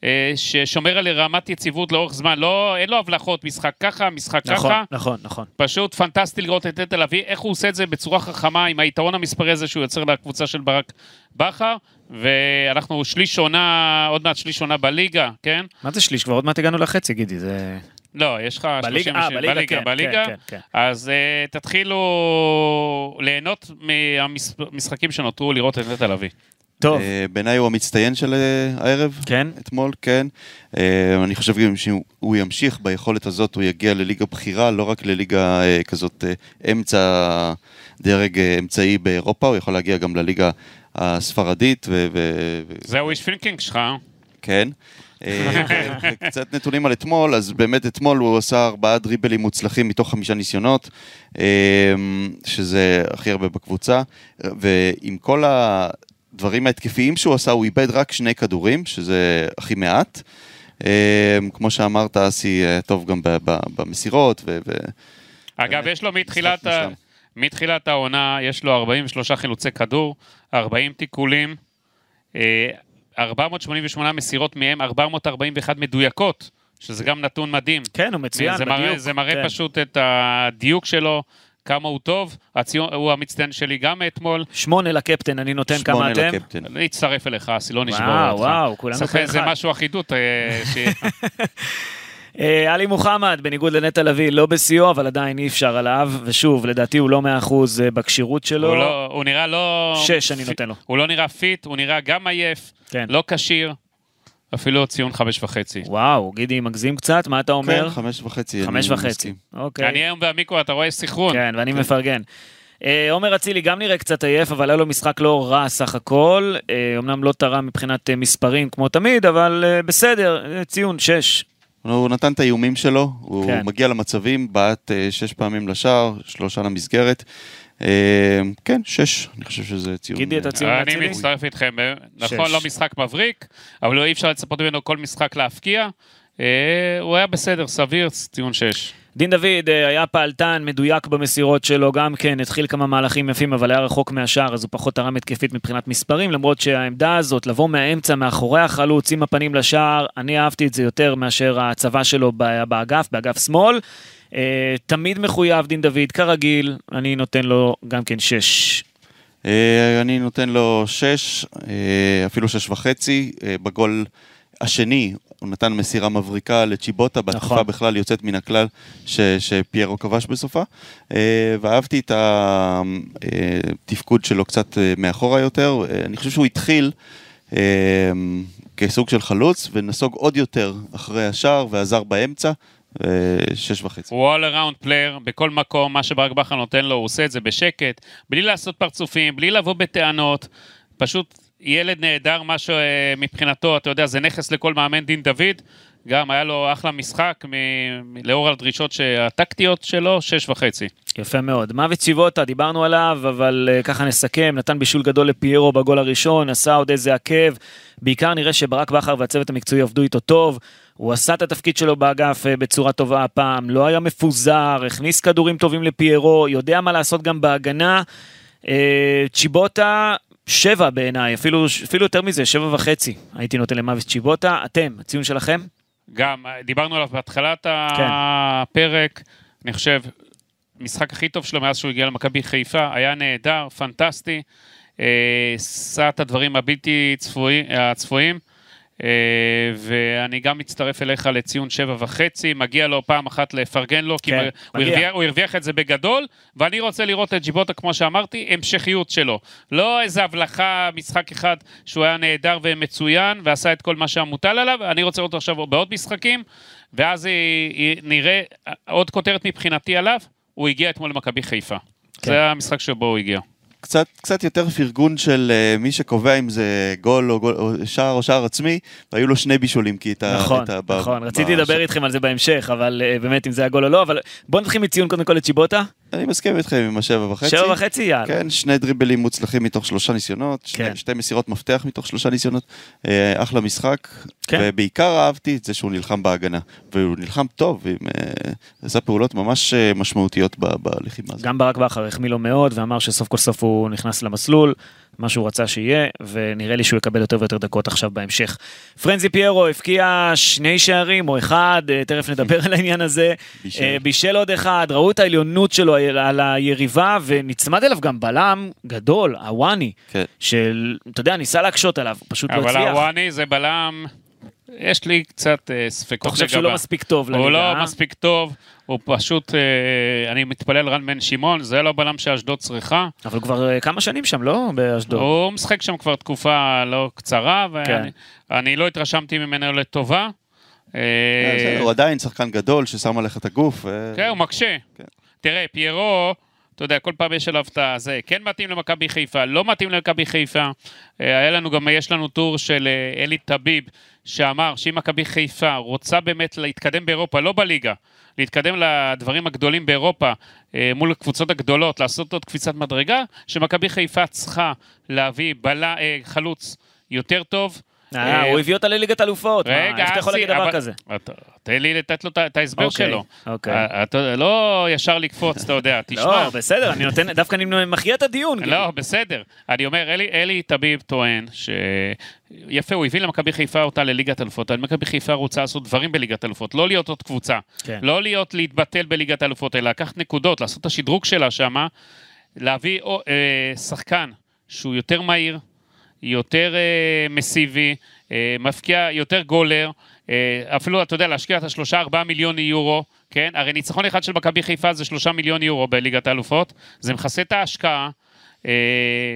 אה, ששומר על רמת יציבות לאורך זמן. לא, אין לו הבלחות, משחק ככה, משחק נכון, ככה. נכון, נכון. פשוט פנטסטי לראות את נטע לביא, איך הוא עושה את זה בצורה חכמה, עם היתרון המספרי הזה שהוא יוצר לקבוצה של ברק בכר, ואנחנו שליש עונה, עוד מעט שליש עונה בליגה, כן? מה זה שליש? כבר עוד מעט הגענו לחצי, גידי, זה... לא, יש לך בליגה, 30... אה, בליגה, כן, בליגה. כן, כן, כן. אז uh, תתחילו ליהנות מהמשחקים שנותרו, לראות את נטע לביא. טוב, אה, בעיניי הוא המצטיין של אה, הערב. כן? אתמול, כן. אה, אני חושב גם שהוא ימשיך ביכולת הזאת, הוא יגיע לליגה בכירה, לא רק לליגה כזאת אמצע, דרג אמצעי באירופה, הוא יכול להגיע גם לליגה הספרדית, ו... ו- זהו wishful thinking שלך? כן. קצת נתונים על אתמול, אז באמת אתמול הוא עשה ארבעה דריבלים מוצלחים מתוך חמישה ניסיונות, שזה הכי הרבה בקבוצה, ועם כל הדברים ההתקפיים שהוא עשה, הוא איבד רק שני כדורים, שזה הכי מעט. אה, כמו שאמרת, אסי אה, טוב גם במסירות, ו... אגב, יש לו מתחילת, ה... מתחילת העונה, יש לו 43 חילוצי כדור, 40 תיקולים, אה, 488 מסירות מהם, 441 מדויקות, שזה גם נתון מדהים. כן, הוא מצוין, זה בדיוק. מראה, זה מראה כן. פשוט את הדיוק שלו, כמה הוא טוב. הציון, הוא המצטיין שלי גם אתמול. שמונה לקפטן, אני נותן כמה שמונה אתם. לקפטן. אני אצטרף אליך, אסי, לא נשבור וואו, אותך. וואו, כולנו ספר איזה כאחד. משהו אחידות. אה, ש- אה, עלי מוחמד, בניגוד לנטע לביא, לא בשיאו, אבל עדיין אי אפשר עליו, ושוב, לדעתי הוא לא מאה אחוז אה, בכשירות שלו. הוא לא- הוא נראה לא... שש אני נותן לו. הוא לא נראה fit, הוא נראה גם עייף, כן. לא כשיר, אפילו ציון חמש וחצי. וואו, גידי מגזים קצת, מה אתה אומר? כן, חמש וחצי. חמש אני וחצי. אוקיי. אני היום ועמיקו, אתה רואה סינכרון. כן, ואני מפרגן. אה, עומר אצילי גם נראה קצת עייף, אבל היה לו משחק לא רע סך הכל. אה, אמנם לא תרם מבחינת אה, מספרים כמו תמיד, אבל אה, בסדר, אה, ציון 6. הוא נתן את האיומים שלו, הוא כן. מגיע למצבים, בעט שש פעמים לשער, שלושה למסגרת. אה, כן, שש, אני חושב שזה ציון. גידי, אתה אה, ציון אני אצילי? מצטרף איתכם, נכון, שש. לא משחק מבריק, אבל אי אפשר לצפות ממנו כל משחק להפקיע. אה, הוא היה בסדר, סביר, ציון 6. דין דוד אה, היה פעלתן, מדויק במסירות שלו, גם כן התחיל כמה מהלכים יפים, אבל היה רחוק מהשער, אז הוא פחות תרם התקפית מבחינת מספרים, למרות שהעמדה הזאת, לבוא מהאמצע, מאחורי החלוץ, עם הפנים לשער, אני אהבתי את זה יותר מאשר הצבא שלו באגף, באגף שמאל. אה, תמיד מחויב דין דוד, כרגיל, אני נותן לו גם כן שש. אה, אני נותן לו שש, אה, אפילו שש וחצי. בגול השני הוא נתן מסירה מבריקה לצ'יבוטה, בהתקפה נכון. בכלל יוצאת מן הכלל ש, שפיירו כבש בסופה. אה, ואהבתי את התפקוד שלו קצת מאחורה יותר. אני חושב שהוא התחיל כסוג של חלוץ ונסוג עוד יותר אחרי השער ועזר באמצע. שש וחצי. הוא all around player, בכל מקום, מה שברק בכר נותן לו, הוא עושה את זה בשקט, בלי לעשות פרצופים, בלי לבוא בטענות, פשוט ילד נהדר, מה שמבחינתו, אתה יודע, זה נכס לכל מאמן דין דוד, גם היה לו אחלה משחק, מ... לאור הדרישות הטקטיות שלו, שש וחצי. יפה מאוד. מוות צ'יבוטה, דיברנו עליו, אבל uh, ככה נסכם, נתן בישול גדול לפיירו בגול הראשון, עשה עוד איזה עקב. בעיקר נראה שברק בכר והצוות המקצועי עבדו איתו טוב. הוא עשה את התפקיד שלו באגף uh, בצורה טובה הפעם, לא היה מפוזר, הכניס כדורים טובים לפיירו, יודע מה לעשות גם בהגנה. Uh, צ'יבוטה, שבע בעיניי, אפילו, אפילו יותר מזה, שבע וחצי. הייתי נותן למוות צ'יבוטה. אתם, הציון שלכם? גם, דיברנו עליו בהתחלת כן. הפרק, אני חושב, המשחק הכי טוב שלו מאז שהוא הגיע למכבי חיפה, היה נהדר, פנטסטי, אה, עשה את הדברים הבלתי צפוי, הצפויים. אה, ואני גם מצטרף אליך לציון שבע וחצי, מגיע לו פעם אחת לפרגן לו, כי כן, הוא. הרוויח, הוא הרוויח את זה בגדול, ואני רוצה לראות את ג'יבוטה, כמו שאמרתי, המשכיות שלו. לא איזה הבלחה, משחק אחד שהוא היה נהדר ומצוין, ועשה את כל מה שהמוטל עליו, אני רוצה לראות אותו עכשיו בעוד משחקים, ואז היא, היא, נראה עוד כותרת מבחינתי עליו, הוא הגיע אתמול למכבי חיפה. כן. זה המשחק שבו הוא הגיע. קצת, קצת יותר פרגון של uh, מי שקובע אם זה גול או, גול, או שער או שער עצמי, והיו לו שני בישולים, כי את ה... נכון, את ה נכון, ב- רציתי לדבר איתכם על זה בהמשך, אבל אה, באמת אם זה הגול או לא, אבל בוא נתחיל מציון קודם כל לצ'יבוטה, אני מסכים איתכם עם השבע וחצי. שבע וחצי, יאללה. כן, שני דריבלים מוצלחים מתוך שלושה ניסיונות, שני, כן. שתי מסירות מפתח מתוך שלושה ניסיונות, אה, אחלה משחק, כן. ובעיקר אהבתי את זה שהוא נלחם בהגנה, והוא נלחם טוב, עם, אה, עשה פעולות ממש אה, משמעותיות בלחימה הזאת. גם ברק בכר החמיא לו מאוד ואמר שסוף כל סוף הוא נכנס למסלול, מה שהוא רצה שיהיה, ונראה לי שהוא יקבל יותר ויותר דקות עכשיו בהמשך. פרנזי פיירו הבקיע שני שערים או אחד, אה, תכף נדבר על העניין הזה. בישל. אה, בישל עוד אחד, ראו את העליונות שלו על היריבה, ונצמד אליו גם בלם גדול, הוואני, כן. של, אתה יודע, ניסה להקשות עליו, פשוט לא אבל הצליח. הוואני זה בלם, יש לי קצת אה, ספקות אתה חושב שהוא לא מספיק טוב לליגה, הוא לא? מספיק טוב, הוא פשוט, אה, אני מתפלל רן בן שמעון, זה לא בלם שאשדוד צריכה. אבל כבר אה, כמה שנים שם, לא? באשדוד. הוא משחק שם כבר תקופה לא קצרה, ואני אני לא התרשמתי ממנו לטובה. אה, אה, הוא עדיין שחקן גדול ששם עליך את הגוף. אה, כן, הוא מקשה. כן. תראה, פיירו, אתה יודע, כל פעם יש עליו את הזה, כן מתאים למכבי חיפה, לא מתאים למכבי חיפה. אה, היה לנו גם, יש לנו טור של אה, אלי טביב, שאמר שאם מכבי חיפה רוצה באמת להתקדם באירופה, לא בליגה, להתקדם לדברים הגדולים באירופה אה, מול הקבוצות הגדולות, לעשות עוד קפיצת מדרגה, שמכבי חיפה צריכה להביא בלה, אה, חלוץ יותר טוב. אה, הוא הביא אותה לליגת אלופות, איך אתה יכול להגיד דבר כזה? תן לי לתת לו את ההסבר אוקיי, שלו. אוקיי. אה, לא ישר לקפוץ, אתה יודע, תשמע. לא, בסדר, אני נותן, דווקא אני מכריע את הדיון. כאילו. לא, בסדר. אני אומר, אלי, טביב טוען ש... יפה, הוא הביא למכבי חיפה אותה לליגת אלופות, אבל מכבי חיפה רוצה לעשות דברים בליגת אלופות, לא להיות עוד קבוצה. כן. לא להיות להתבטל בליגת אלופות, אלא לקחת נקודות, לעשות את השדרוג שלה שמה, להביא אה, שחקן שהוא יותר מהיר, יותר אה, מסיבי, אה, מפקיע יותר גולר, אה, אפילו, אתה יודע, להשקיע את השלושה ארבעה מיליון יורו, כן? הרי ניצחון אחד של מכבי חיפה זה שלושה מיליון יורו בליגת האלופות, זה מכסה את ההשקעה.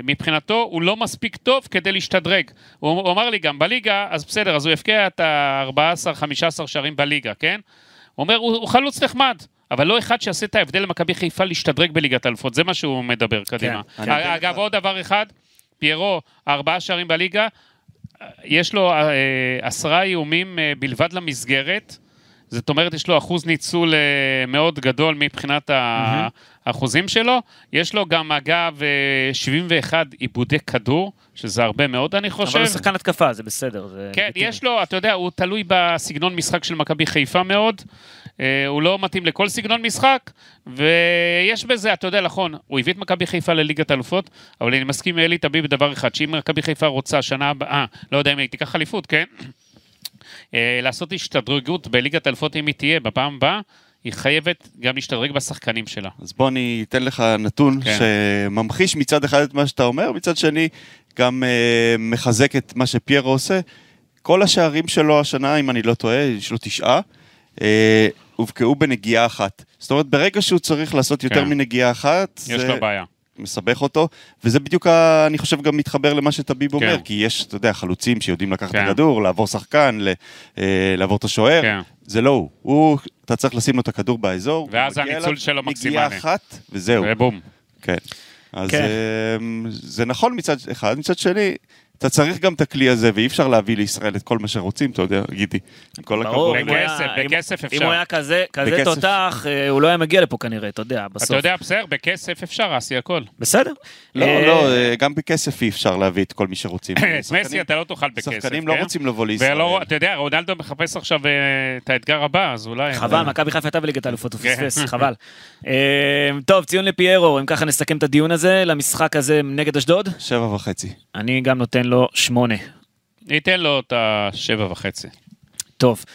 מבחינתו הוא לא מספיק טוב כדי להשתדרג. הוא, הוא אמר לי גם בליגה, אז בסדר, אז הוא יבקיע את ה-14-15 שערים בליגה, כן? הוא אומר, הוא, הוא חלוץ נחמד, אבל לא אחד שיעשה את ההבדל למכבי חיפה להשתדרג בליגת האלופות, זה מה שהוא מדבר קדימה. אתן אגב, עוד דבר אחד, פיירו, ארבעה שערים בליגה, יש לו אה, עשרה איומים אה, בלבד למסגרת, זאת אומרת, יש לו אחוז ניצול אה, מאוד גדול מבחינת ה- האחוזים שלו. יש לו גם, אגב, אה, 71 עיבודי כדור, שזה הרבה מאוד, אני חושב. אבל הוא שחקן התקפה, זה בסדר. זה כן, לגיטימי. יש לו, אתה יודע, הוא תלוי בסגנון משחק של מכבי חיפה מאוד. אה, הוא לא מתאים לכל סגנון משחק, ויש בזה, אתה יודע, נכון, הוא הביא את מכבי חיפה לליגת אלופות, אבל אני מסכים עם אלי טביב בדבר אחד, שאם מכבי חיפה רוצה שנה הבאה, לא יודע אם היא תיקח אליפות, כן? אה, לעשות השתדרגות בליגת אלופות אם היא תהיה בפעם הבאה, היא חייבת גם להשתדרג בשחקנים שלה. אז בוא אני אתן לך נתון כן. שממחיש מצד אחד את מה שאתה אומר, מצד שני גם אה, מחזק את מה שפיירו עושה. כל השערים שלו השנה, אם אני לא טועה, יש לו תשעה, אה, הובקעו בנגיעה אחת. זאת אומרת, ברגע שהוא צריך לעשות יותר כן. מנגיעה אחת, יש זה לו בעיה. מסבך אותו, וזה בדיוק, ה, אני חושב, גם מתחבר למה שטביב אומר, כן. כי יש, אתה יודע, חלוצים שיודעים לקחת כן. את הכדור, לעבור שחקן, ל, אה, לעבור את השוער, כן. זה לא הוא. הוא, אתה צריך לשים לו את הכדור באזור, ואז הניצול אליו, שלו נגיעה מקסימלי. אחת, וזהו. ובום. כן. אז כן. אמ, זה נכון מצד אחד, מצד שני, אתה צריך גם את הכלי הזה, ואי אפשר להביא לישראל את כל מה שרוצים, אתה יודע, גידי. עם כל ברור, הכבוד. אם היה- בכסף, אם- בכסף אם אפשר. הוא היה כזה כזה בכסף. תותח, אה, הוא לא היה מגיע לפה כנראה, אתה יודע, בסוף. אתה יודע, בסדר, בכסף אפשר, אסי הכל. בסדר. לא, אה, לא, אה, גם בכסף אי אפשר להביא את כל מי שרוצים. מסי אתה לא תאכל בכסף, שחקנים לא כן? רוצים לבוא לישראל. ולא, אתה יודע, רונלדו מחפש עכשיו את האתגר הבא, אז אולי... חבל, מכבי חיפה הייתה בליגת האלופות, הוא כן. פספס, חבל. טוב, ציון לפיירו, אם ככה נסכם את הדיון הזה, למשחק הזה נגד אשדוד, שבע וחצי. אני גם נותן לו שמונה. ניתן לו את השבע וחצי. טוב.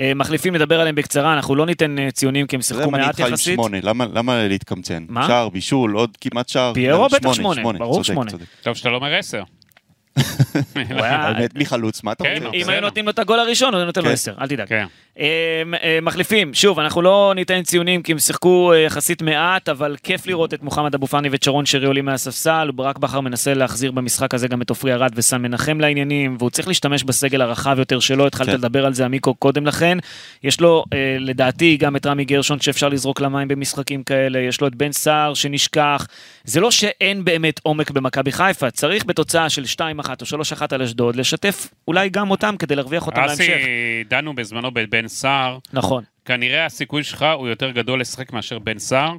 אה, מחליפים, נדבר עליהם בקצרה, אנחנו לא ניתן אה, ציונים כי הם שיחקו מעט יחסית. שמונה, למה- למה להתקמצן? מה? שער, בישול, עוד כמעט שער. פיירו בטח שמונה, ברור צודק, שמונה. צודק. טוב שאתה לא אומר עשר. הוא היה- האמת, מי חלוץ? מה אתה כן, רוצה? אם. היו נותנים לו את הגול הראשון, הוא היה נותן לו כן. עשר, אל תדאג. כן. אה, מחליפים, שוב, אנחנו לא ניתן ציונים כי הם שיחקו אה, יחסית מעט, אבל כיף לראות את מוחמד אבו פאני ואת שרון שרי עולים מהספסל, וברק בכר מנסה להחזיר במשחק הזה גם את עופרי ארד וסן מנחם לעניינים, והוא צריך להשתמש בסגל הרחב יותר שלו, התחלת כן. לדבר על זה עמיקו קודם לכן. יש לו, אה, לדעתי, גם את רמי גרשון שאפשר לזרוק למים במשחקים כאלה, יש לו את בן סער שנשכח. זה לא שאין באמת עומק במכבי חיפה, צריך בתוצאה של 2-1 או 3-1 על אשדוד, לשתף אולי גם אותם כדי להרוויח אותם להמשך. דנו בזמנו בבן סער, נכון. כנראה הסיכוי שלך הוא יותר גדול לשחק מאשר בן סער.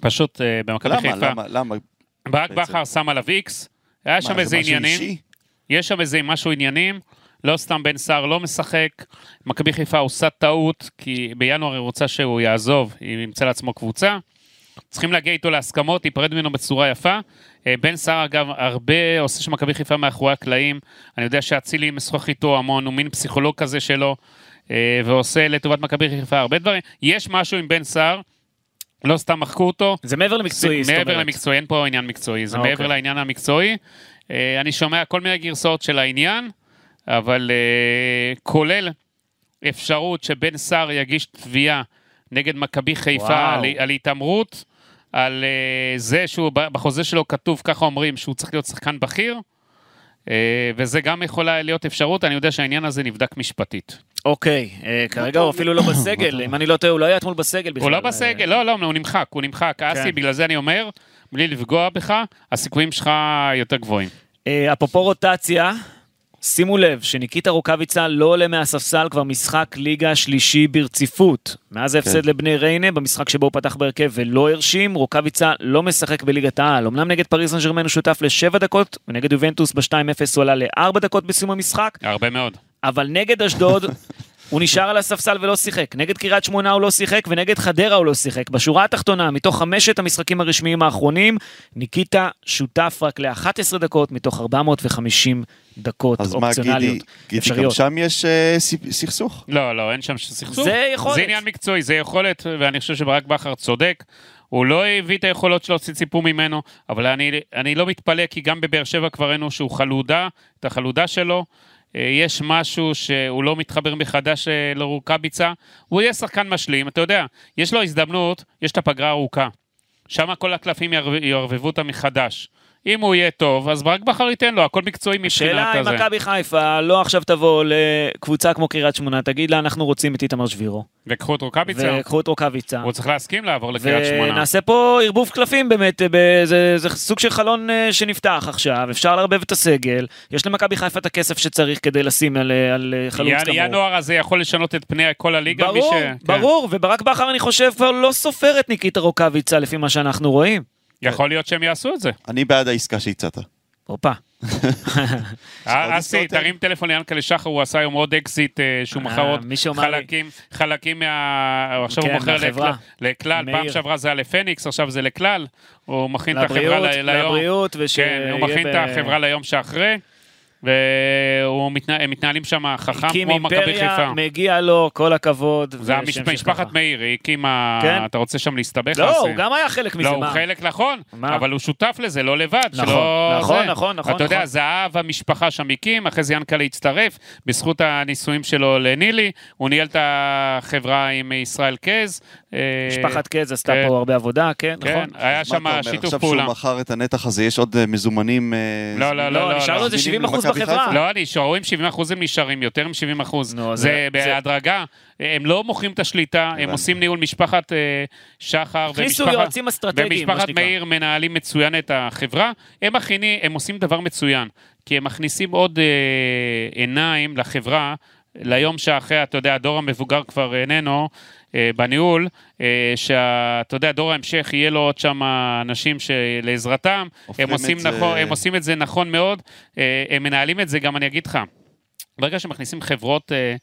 פשוט אה, במכבי למה? חיפה, למה? למה? ברק בעצם? בכר שם עליו איקס, היה שם מה, איזה זה משהו עניינים, אישי? יש שם איזה משהו עניינים, לא סתם בן סער לא משחק, מכבי חיפה עושה טעות, כי בינואר היא רוצה שהוא יעזוב, היא ימצא לעצמו קבוצה. צריכים להגיע איתו להסכמות, להיפרד ממנו בצורה יפה. אה, בן סער אגב הרבה עושה של מכבי חיפה מאחורי הקלעים. אני יודע שאצילי משוחח איתו המון, הוא מין פסיכולוג כזה שלו, ועושה לטובת מכבי חיפה הרבה דברים. יש משהו עם בן סער, לא סתם מחקו אותו. זה מעבר למקצועי, זאת מעבר אומרת. למקצועי, אין פה עניין מקצועי, זה אה, מעבר אוקיי. לעניין המקצועי. אה, אני שומע כל מיני גרסאות של העניין, אבל אה, כולל אפשרות שבן סער יגיש תביעה נגד מכבי חיפה. על, על התעמרות, על אה, זה שהוא, בחוזה שלו כתוב, ככה אומרים, שהוא צריך להיות שחקן בכיר. אה, וזה גם יכולה להיות אפשרות, אני יודע שהעניין הזה נבדק משפטית. אוקיי, אה, כרגע הוא אפילו לא בסגל, אם אני לא טועה, הוא לא היה אתמול בסגל בכלל. הוא לא בסגל, לא, לא, הוא נמחק, הוא נמחק. כן. אסי, בגלל זה אני אומר, בלי לפגוע בך, הסיכויים שלך יותר גבוהים. אה, אפרופו רוטציה, שימו לב שניקיטה רוקאביצה לא עולה מהספסל כבר משחק ליגה שלישי ברציפות. מאז ההפסד כן. לבני ריינה, במשחק שבו הוא פתח בהרכב ולא הרשים, רוקאביצה לא משחק בליגת העל. אמנם נגד פריס סן ג'רמן הוא שותף לשבע דקות, ונגד יובנטוס ב-2-0 הוא עלה לארבע דקות בסיום המשחק, הרבה מאוד. אבל נגד אשדוד הוא נשאר על הספסל ולא שיחק. נגד קריית שמונה הוא לא שיחק, ונגד חדרה הוא לא שיחק. בשורה התחתונה, מתוך חמשת המשחקים הרשמיים האחרונים, ניקיטה שותף רק ל-11 דקות מתוך 450 דקות אז מה, אופציונליות גידי, גידי, גם. שם יש אה, סי- סכסוך? לא, לא, אין שם סכסוך. זה יכולת. זה עניין מקצועי, זה יכולת, ואני חושב שברק בכר צודק. הוא לא הביא את היכולות שלו שציפו ממנו, אבל אני, אני לא מתפלא, כי גם בבאר שבע כבר ראינו שהוא חלודה, את החלודה שלו. אה, יש משהו שהוא לא מתחבר מחדש אה, לרוקאביצה. הוא יהיה שחקן משלים, אתה יודע, יש לו הזדמנות, יש את הפגרה הארוכה. שם כל הקלפים יערב- יערבבו אותה מחדש. אם הוא יהיה טוב, אז ברק בכר ייתן לו, הכל מקצועי מבחינת שאלה אם הזה. מכבי חיפה לא עכשיו תבוא לקבוצה כמו קריית שמונה, תגיד לה אנחנו רוצים את איתמר שבירו. וקחו את רוקאביצה, וקחו את רוקאביצה. הוא צריך להסכים לעבור לקריית שמונה. ונעשה פה ערבוב קלפים באמת, זה, זה סוג של חלון אה, שנפתח עכשיו, אפשר לערבב את הסגל, יש למכבי חיפה את הכסף שצריך כדי לשים על, אה, על אה, חלוץ ינ- כמוהו. ינואר הזה יכול לשנות את פני כל הליגה. ברור, ש... כן. ברור, וברק בכר אני חושב כבר לא סופר את ניקיטה רוקאביצה לפי מה שאנחנו רואים. יכול להיות שהם יעשו את זה. אני בעד העסקה שהצעת. הופה. אה, אסי, עסקאות תרים טלפון ליענקלה שחר, הוא עשה היום עוד אקזיט אה, שהוא מכר אה, עוד חלקים, חלקים מה... עכשיו כן, הוא מוכר מהחברה. לכלל- פעם. שעברה זה היה לפניקס, עכשיו זה לכלל. הוא מכין את החברה ליום. לבריאות, כן, ושיהיה הוא מכין את החברה ליום שאחרי, והם מתנהלים שם חכם הקים כמו מכבי אימפריה, חיפה. מגיע לו, כל הכבוד. זה ככה. מאיר, היא הקימה... כן. אתה רוצה שם להסתבך? לא, הוא גם היה חלק מזה, לא, הוא מה? חלק נכון, מה? אבל הוא שותף לזה, לא לבד. נכון, שלא נכון, זה. נכון, נכון, אתה יודע, נכון. זהב המשפחה שם הקים, אחרי זה ינקלה הצטרף, בזכות הנישואים שלו לנילי, הוא ניהל את החברה עם ישראל קז. אה, משפחת קז עשתה כן. פה הרבה עבודה, כן, כן, נכון. היה שם שיתוף עכשיו פעולה. שהוא מכר את הנתח הזה, יש עוד אה, מזומנים... אה, לא, לא, לא, לא, נשאר לו איזה זמינים 70% למכבי בחברה. לא, נשארו עם 70 אחוז הם נשארים, יותר מ-70 אחוז. נו, זה בהדרגה. הם לא מוכרים את השליטה, הם. עושים ניהול משפחת אה, שחר הכניסו ומשפחת... יועצים אסטרטגיים, מה ומשפחת שנקרא. מאיר מנהלים מצוין את החברה. הם מכינים, הם עושים דבר מצוין, כי הם מכניסים עוד אה, עיניים לחברה. ליום שאחרי, אתה יודע, הדור המבוגר כבר איננו בניהול, אה, שאתה יודע, דור ההמשך יהיה לו עוד שם אנשים שלעזרתם, הם עושים, זה- נכון, הם עושים את זה נכון מאוד, אה, הם מנהלים את זה, גם אני אגיד לך, ברגע שמכניסים חברות אה,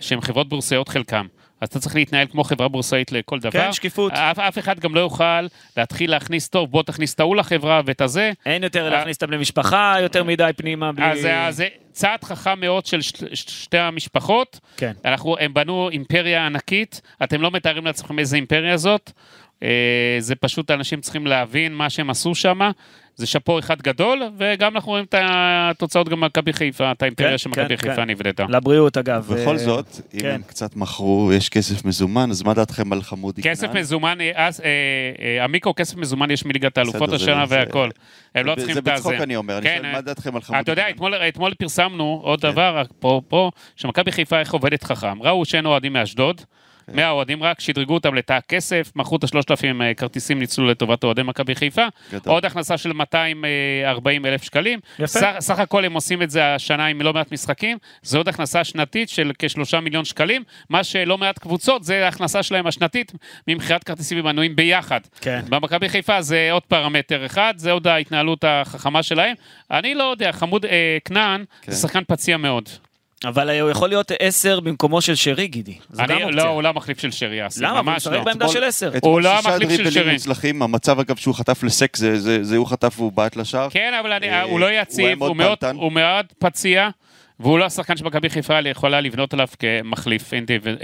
שהן חברות בורסאיות חלקם, אז אתה צריך להתנהל כמו חברה בורסאית לכל דבר. כן, שקיפות. אף, אף אחד גם לא יוכל להתחיל להכניס, טוב, בוא תכניס את ההוא לחברה ואת הזה. אין יותר אה, להכניס את הבני משפחה יותר מדי פנימה בלי... אז זה- צעד חכם מאוד של ש- ש- שתי המשפחות. כן. אנחנו, הם בנו אימפריה ענקית, אתם לא מתארים לעצמכם איזה אימפריה זאת. אה, זה פשוט אנשים צריכים להבין מה שהם עשו שם. זה שאפו אחד גדול, וגם אנחנו רואים את התוצאות גם במכבי חיפה, את האימפריה כן, שמכבי כן, חיפה כן. נבנתה. לבריאות אגב. בכל אה, זאת, אם כן. הם קצת מכרו, יש כסף מזומן, אז מה דעתכם על חמודי כסף? מזומן, אה, אז, אה, אה, עמיקו, כסף מזומן יש מליגת האלופות זה- השנה זה- והכל. הם לא זה- צריכים זה את הזה. בצחוק אני אומר, אני כן, שואל אה, מה דעתכם על חמודי אתה יודע? אתמול, אתמול פרסמנו עוד כן. דבר, אפרופו, שמכבי חיפה איך עובדת חכם. ראו שאין אוהדים מאשדוד, כן. 100 אוהדים רק, שדרגו אותם לתא הכסף, מכרו את השלושת אלפים כרטיסים, ניצלו לטובת אוהדי מכבי חיפה. גדול. עוד הכנסה של 240 אלף שקלים. יפה. סך, סך הכל הם עושים את זה השנה עם לא מעט משחקים, זה עוד הכנסה שנתית של כשלושה מיליון שקלים, מה שלא מעט קבוצות זה ההכנסה שלהם השנתית ממכירת כרטיסים ומנויים ביחד. כן. במכבי חיפה זה עוד פרמטר אחד, זה עוד ההתנהלות החכמה שלהם. אני לא יודע, חמוד אה, כנען כן. זה שחקן פציע מאוד. אבל הוא יכול להיות עשר במקומו של שרי, גידי. זו גם אני, אופציה. לא, הוא לא המחליף של שרי אסי, למה? אבל הוא ממש משחק לא. בעמדה של עשר. הוא לא המחליף של שרי. מוצלחים, המצב אגב שהוא חטף לסק, זה- זה זה הוא חטף והוא בעט לשער. כן, אבל אני, אה, הוא לא יציב, מאוד הוא מאוד. הוא מאוד פציע. והוא לא השחקן שמכבי חיפה יכולה לבנות עליו כמחליף, אינדיב- אה,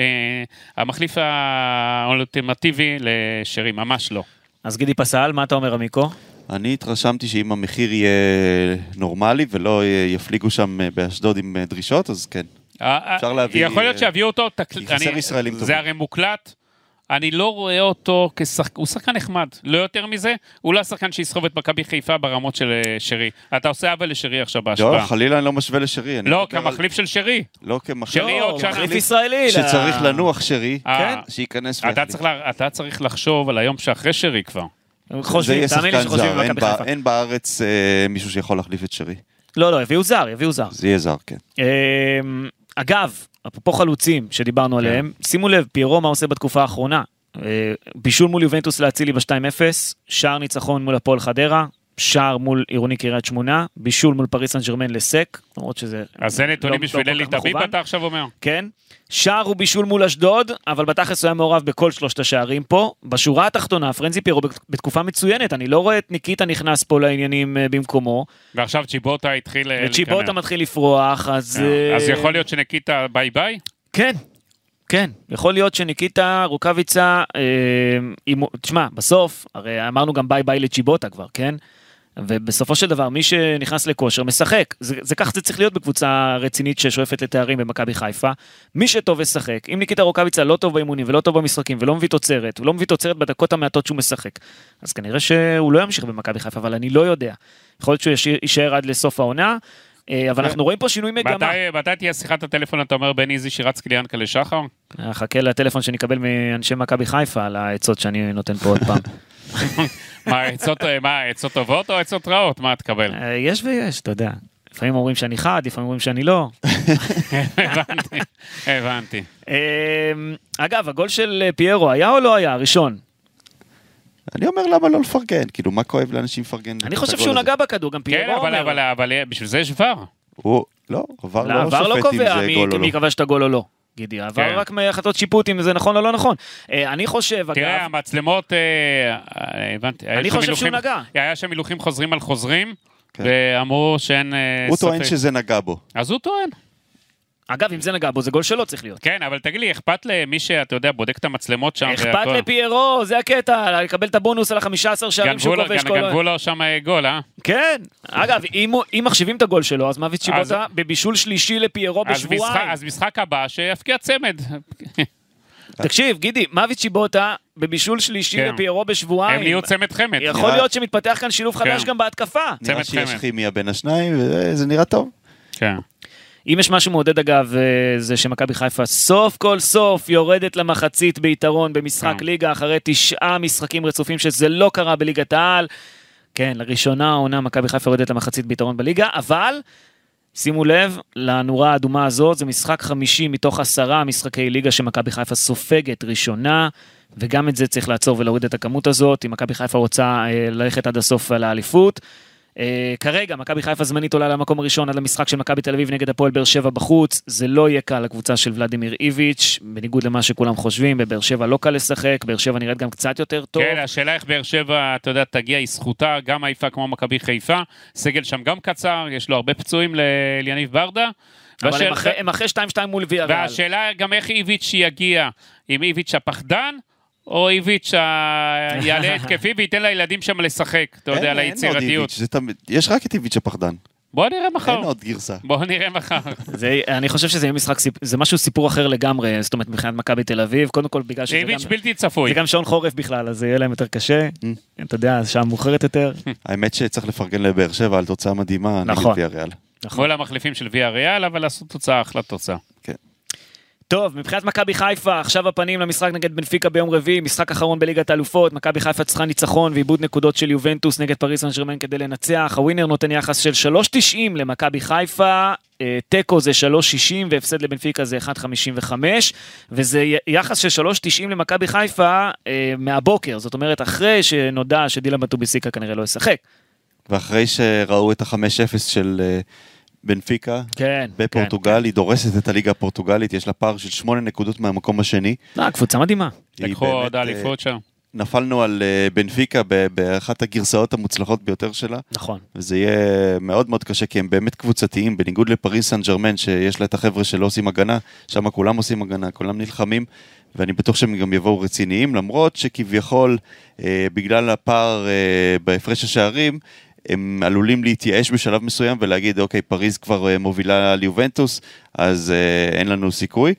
המחליף האולטימטיבי לשרי, ממש לא. אז גידי פסל, מה אתה אומר, עמיקו? אני התרשמתי שאם המחיר יהיה נורמלי ולא יפליגו שם אה, באשדוד עם אה, דרישות, אז כן. אפשר להביא, יכול להיות אה, שיביאו אותו, כי חסר זה. הרי מוקלט. אני לא רואה אותו כשחקן, הוא שחקן נחמד, לא יותר מזה, הוא לא השחקן שיסחוב את מכבי חיפה ברמות של אה, שרי. אתה עושה עוול לשרי עכשיו לא, בהשוואה. חלילה אני לא משווה לשרי. לא, מדבר על- כמחליף של שרי. לא כמחליף. שרי עוד שנה. מחליף ישראלי. שצריך ל- לנוח שרי, אה, כן, שייכנס אתה ויחליף. אתה צריך לחשוב על היום שאחרי שרי כבר. חושבים, תאמין לי שחושבים במכבי חיפה. אין בארץ אה, מישהו שיכול להחליף את שרי. לא, לא, יביאו זר, יביאו זר. זה יהיה זר, כן. אמ, אגב, אפרופו חלוצים שדיברנו עליהם, שימו לב, פיירו מה עושה בתקופה האחרונה. אה, בישול מול יובנטוס להצילי ב-2-0, שער ניצחון מול הפועל חדרה, שער מול עירוני קריית שמונה, בישול מול פריס סן ג'רמן לסק, למרות שזה... אז זה לא- נתונים לא בשביל כל אלי מכוון. אתה עכשיו אומר? כן. שער ובישול מול אשדוד, אבל בתכלס הוא היה מעורב בכל שלושת השערים פה. בשורה התחתונה, פרנזי פיירו בת- בתקופה מצוינת, אני לא רואה את ניקיטה נכנס פה לעניינים אה, במקומו, ועכשיו צ'יבוטה התחיל אה, וצ'יבוטה. מתחיל לפרוח, אז... אה, אז יכול להיות שניקיטה ביי ביי? כן, כן. יכול להיות שניקיטה רוקאביצה, אה, הוא- תשמע, בסוף, הרי אמרנו גם ביי ביי לצ'יבוטה כבר, כן? ובסופו של דבר, מי שנכנס לכושר משחק. זה, זה כך זה צריך להיות בקבוצה רצינית ששואפת לתארים במכבי חיפה. מי שטוב ישחק. אם ניקיטה רוקאביצה לא טוב באימונים ולא טוב במשחקים ולא מביא תוצרת, ולא מביא תוצרת בדקות המעטות שהוא משחק, אז כנראה שהוא לא ימשיך במכבי חיפה, אבל אני לא יודע. יכול להיות שהוא יישאר עד לסוף העונה, אה, אבל אנחנו רואים פה שינוי מגמה. מתי, תהיה שיחת הטלפון, אתה אומר, בן איזי שרץ קליאנקה לשחר? אה, חכה לטלפון שנקבל מאנשי מכבי חיפה על העצות שאני נותן פה עוד פעם. מה, עצות, מה, עצות טובות או עצות רעות? מה תקבל? אה, יש ויש, אתה יודע. לפעמים אומרים שאני חד, לפעמים אומרים שאני לא. הבנתי, הבנתי. אה, אגב, הגול של אה, פיירו היה או לא היה? הראשון. אני אומר למה לא לפרגן, כאילו מה כואב לאנשים לפרגן? אני חושב שהוא? נגע בכדור, גם כן, פיירו אבל, אומר. אבל, אבל בשביל זה יש ור. הוא, לא, עבר לא, לא העבר לא שופט אם קובע זה מי גול או מי לא. כבש את הגול או לא. גידי, העבר כן. רק מהחלטות שיפוט אם זה נכון או לא נכון. אה, אני חושב, תראה, אגב, המצלמות, אה, אה, הבנתי. אני חושב שהוא הילוכים- נגע. היה שם הילוכים חוזרים על חוזרים, כן. ואמרו שאין אה, הוא ספק. טוען שזה נגע בו. אז הוא טוען. אגב, אם זה נגע בו, זה גול שלו צריך להיות. כן, אבל תגיד לי, אכפת למי שאתה יודע, בודק את המצלמות שם? אכפת? לפיירו, זה הקטע, לקבל את הבונוס על ה-15 שערים גנבו שהוא כובש כל... גנבו לו שם אה, גול, אה? כן. אגב, אם מחשיבים את הגול שלו, אז אז- שיבוטה בבישול שלישי לפיירו בשבועיים. אז משחק הבא, שיפקיע צמד. תקשיב, גידי, מוות שיבוטה בבישול שלישי כן. לפיירו הם בשבועיים. נהיו צמד חמד. יכול להיות שמתפתח כאן שילוב חדש כן. גם בהתקפה. נראה צמד שיש חמד. כימיה בין השניים, וזה נראה טוב. כן. אם יש משהו מעודד אגב, אה, זה שמכבי חיפה סוף כל סוף יורדת למחצית ביתרון במשחק כן. ליגה אחרי תשעה משחקים רצופים שזה לא קרה בליגת העל. כן, לראשונה העונה מכבי חיפה יורדת למחצית ביתרון בליגה, אבל שימו לב לנורה האדומה הזאת, זה משחק חמישי מתוך עשרה משחקי ליגה שמכבי חיפה סופגת ראשונה, וגם את זה צריך לעצור ולהוריד את הכמות הזאת, אם מכבי חיפה רוצה אה, ללכת עד הסוף על האליפות. אה, כרגע מכבי חיפה זמנית עולה למקום הראשון עד למשחק של מכבי תל אביב נגד הפועל באר שבע בחוץ, זה לא יהיה קל לקבוצה של ולדימיר איביץ', בניגוד למה שכולם חושבים, בבאר שבע לא קל לשחק, באר שבע נראית גם קצת יותר טוב. כן, השאלה איך באר שבע, אתה יודע, תגיע, היא זכותה, גם עייפה כמו מכבי חיפה, סגל שם גם קצר, יש לו הרבה פצועים לאליניב ברדה. אבל והשאל- הם אחרי- הם אחרי 2-2 מול ויה ריאל. והשאלה גם איך איביץ' יגיע, אם איביץ' הפחדן, או איביץ' יעלה התקפי וייתן לילדים שם לשחק, אתה יודע, ליצירתיות. זה תמיד- יש רק את איביץ' הפחדן, בוא נראה מחר. אין עוד גרסה. בוא נראה מחר. זה, אני חושב שזה יהיה משחק, זה משהו סיפור אחר לגמרי, זאת אומרת מבחינת מכבי תל אביב, קודם כל בגלל שזה גם, איביץ' בלתי צפוי. זה גם שעון חורף בכלל, אז זה יהיה להם יותר קשה, Mm. אתה יודע, שעה מאוחרת יותר. האמת שצריך לפרגן לבאר שבע על תוצאה מדהימה, נגד נכון. ויה ריאל. נכון. כל המחליפים של ויה ריאל, אבל עשו תוצאה, אחלה תוצאה. טוב, מבחינת מכבי חיפה, עכשיו הפנים למשחק נגד בנפיקה ביום רביעי, משחק אחרון בליגת האלופות, מכבי חיפה צריכה ניצחון ועיבוד נקודות של יובנטוס נגד פריס סן ג'רמן כדי לנצח, הווינר נותן יחס של 3.90 למכבי חיפה, אה, תיקו זה 3.60 והפסד לבנפיקה זה 1.55, וזה יחס של 3.90 למכבי חיפה אה, מהבוקר, זאת אומרת אחרי שנודע שדילן בטוביסיקה כנראה לא ישחק. ואחרי שראו את ה-5-0 של אה, בנפיקה, כן. בפורטוגל, היא דורסת את הליגה הפורטוגלית, יש לה פער של שמונה נקודות מהמקום השני. כן. אה, קבוצה מדהימה. לקחו עוד אה, אליפות שם. נפלנו על אה, בנפיקה באחת הגרסאות המוצלחות ביותר שלה, נכון. וזה יהיה מאוד מאוד קשה, כי הם באמת קבוצתיים, בניגוד לפריס סן ג'רמן, שיש לה את החבר'ה שלא עושים הגנה, שם כולם עושים הגנה, כולם נלחמים, ואני בטוח שהם גם יבואו רציניים, למרות שכביכול, אה, בגלל הפער אה, בהפרש השערים, הם עלולים להתייאש בשלב מסוים ולהגיד, אוקיי, פריז כבר אה, מובילה על יובנטוס, אז אה, אין לנו סיכוי.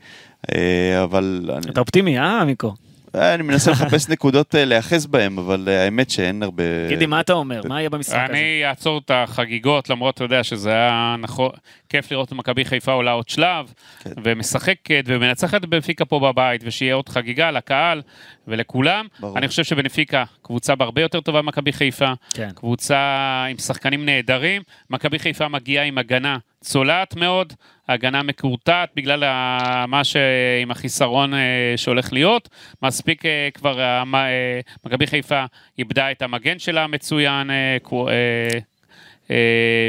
אה, אבל אתה אופטימי, אה, מיקו? אה, אני מנסה לחפש נקודות אה, להיאחז בהם, אבל אה, האמת שאין הרבה... גידי, מה אתה אומר? מה יהיה במשחק הזה? אני אעצור את החגיגות, למרות, אתה יודע, שזה היה נכון, כיף לראות את מכבי חיפה עולה עוד שלב, כן. ומשחקת ומנצחת בנפיקה פה בבית, ושיהיה עוד חגיגה לקהל ולכולם. אני חושב שבנפיקה קבוצה בהרבה יותר טובה ממכבי חיפה, כן. קבוצה עם שחקנים נהדרים. מכבי חיפה מגיעה עם הגנה צולעת מאוד, הגנה מקורטעת בגלל מה ש... עם החיסרון אה, שהולך להיות. מספיק אה, כבר, אה, מכבי חיפה איבדה את המגן שלה המצוין,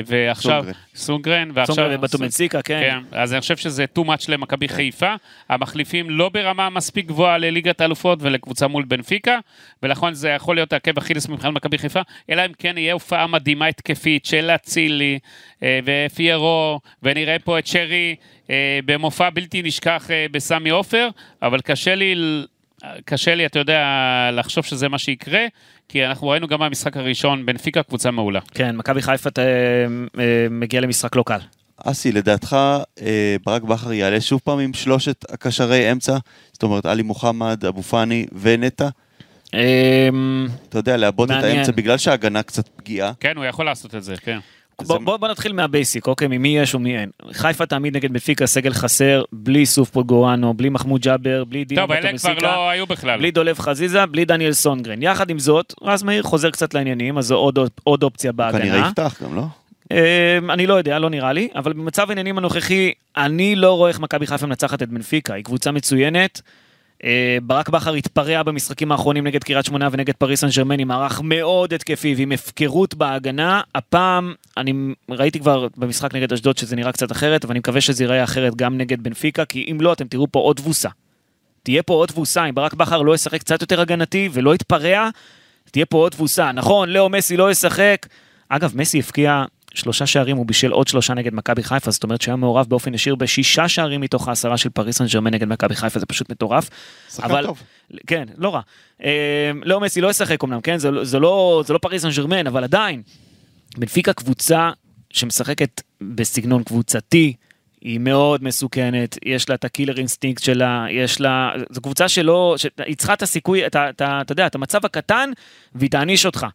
ועכשיו, סונגרן. סונגרן, ועכשיו, סונגרן ובטומנסיקה, כן. כן, אז אני חושב שזה too much למכבי חיפה. המחליפים לא ברמה מספיק גבוהה לליגת האלופות ולקבוצה מול בנפיקה, ולכן זה יכול להיות עקב אכילס מבחינת מכבי חיפה, אלא אם כן יהיה הופעה מדהימה התקפית של אצילי אה, ופיירו, ונראה פה את שרי אה, במופע בלתי נשכח אה, בסמי עופר, אבל קשה לי... קשה לי, אתה יודע, לחשוב שזה מה שיקרה, כי אנחנו ראינו גם במשחק הראשון, בנפיקה קבוצה מעולה. כן, מכבי חיפה אה, אה, מגיע למשחק לא קל. אסי, לדעתך אה, ברק בכר יעלה שוב פעם עם שלושת הקשרי אמצע? זאת אומרת, עלי מוחמד, אבו פאני ונטע? אתה יודע, לעבות את. האמצע בגלל שההגנה קצת פגיעה. כן, הוא יכול לעשות את זה, כן. בוא, בוא, בוא נתחיל מה basic, אוקיי? מי יש ומי אין. חיפה תעמיד נגד בנפיקה סגל חסר, בלי סוף פוגורנו, בלי מחמוד ג'אבר, בלי דין דוד, אלה כבר לא היו בכלל. בלי דולב חזיזה, בלי דניאל סונדגרן. יחד עם זאת, רז מאיר חוזר קצת לעניינים, אז זו עוד, עוד אופציה כנראה בהגנה. יפתח גם, לא? אה, אני לא יודע, לא נראה לי, אבל במצב העניינים הנוכחי, אני לא רואה איך מכבי חיפה מנצחת את בנפיקה, היא קבוצה מצוינת. אה, ברק בכר התפרע במשחקים האחרונים נגד קריית שמונה ונגד פריס סן ג'רמן עם מערך מאוד התקפי ועם הפקרות בהגנה. הפעם, אני ראיתי כבר במשחק נגד אשדוד שזה נראה קצת אחרת, אבל אני מקווה שזה ייראה אחרת גם נגד בנפיקה, כי אם לא, אתם תראו פה עוד תבוסה. תהיה פה עוד תבוסה, אם ברק בכר לא ישחק קצת יותר הגנתי ולא יתפרע, תהיה פה עוד תבוסה. נכון, לאו מסי לא ישחק. אגב, מסי הבקיע שלושה שערים, הוא בישל עוד שלושה נגד מכבי חיפה, זאת אומרת שהיה מעורב באופן ישיר בשישה שערים מתוך העשרה של פריס סן ג'רמן נגד מכבי חיפה, זה פשוט מטורף. אבל, טוב. כן, לא רע. אה, לאו מסי לא ישחק אמנם, כן? זה, לא- זה, לא, זה לא פריס סן ג'רמן, אבל עדיין. בנפיקה קבוצה שמשחקת בסגנון קבוצתי, היא מאוד מסוכנת, יש לה את ה killer instinct שלה, יש לה, זו קבוצה שלא, היא צריכה את הסיכוי, אתה יודע, את המצב הקטן, והיא תעניש אותך.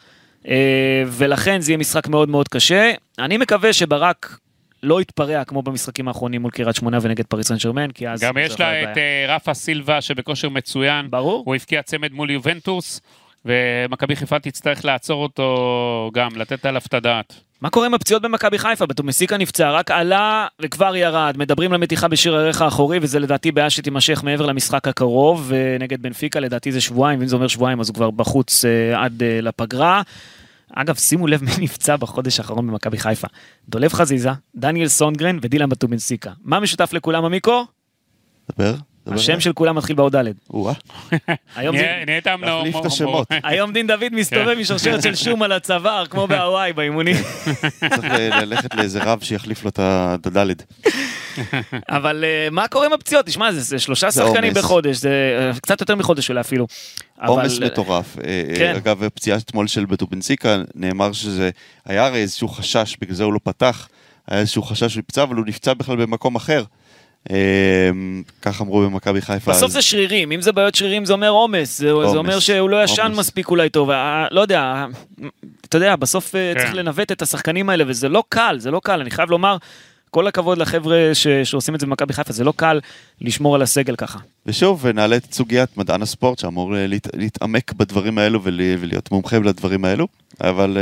אה, ולכן זה יהיה משחק מאוד מאוד קשה. אני מקווה שברק לא יתפרע כמו במשחקים האחרונים מול קריית שמונה ונגד פריס סן ג'רמן, כי אז... גם יש לה את בעיה. אה, רפה סילבה שבכושר מצוין. ברור. הוא הבקיע צמד מול יובנטוס, ומכבי חיפה תצטרך לעצור אותו גם, לתת עליו את הדעת. מה קורה עם הפציעות במכבי חיפה? בטומסיקה נפצע, רק עלה וכבר ירד. מדברים למתיחה בשיר הערך האחורי, וזה לדעתי בעיה שתימשך מעבר למשחק הקרוב, ונגד בנפיקה לדעתי זה שבועיים, ואם זה אומר שבועיים אז הוא כבר בחוץ אה, עד אה, לפגרה. אגב, שימו לב מי נפצע בחודש האחרון במכבי חיפה. דולב חזיזה, דניאל סונגרן ודילן בטובינסיקה. מה משותף לכולם, עמיקו? דבר. דבר. השם של כולם מתחיל באות ד'. נהיית אמנון- להחליף את השמות. היום דין דוד מסתובב עם שרשרת של שום על הצוואר, כמו בהוואי באימונים. צריך ללכת לאיזה רב שיחליף לו את ה- את הדלת. אבל אה, מה קורה עם הפציעות? תשמע, זה- זה שלושה זה שחקנים. בחודש, זה אה, קצת יותר מחודש אולי אפילו. עומס אבל- מטורף. אה, אה, כן. אגב, פציעה אתמול של בטובינסיקה, נאמר שזה היה הרי איזשהו חשש, בגלל זה הוא לא פתח, היה איזשהו חשש שהוא נפצע, אבל הוא נפצע בכלל במקום אחר. אה, כך אמרו במכבי חיפה. בסוף אז- זה שרירים, אם זה בעיות שרירים זה אומר עומס, זה, זה אומר שהוא לא ישן עומס. מספיק אולי טוב, אה, לא יודע, אתה יודע, בסוף אה, כן. צריך לנווט את השחקנים האלה, וזה לא קל, זה לא קל, אני חייב לומר, כל הכבוד לחבר'ה ש, שעושים את זה במכבי חיפה, זה לא קל לשמור על הסגל ככה. ושוב, נעלה את סוגיית מדען הספורט, שאמור אה, להת- להתעמק בדברים האלו ול- ולהיות מומחה לדברים האלו, אבל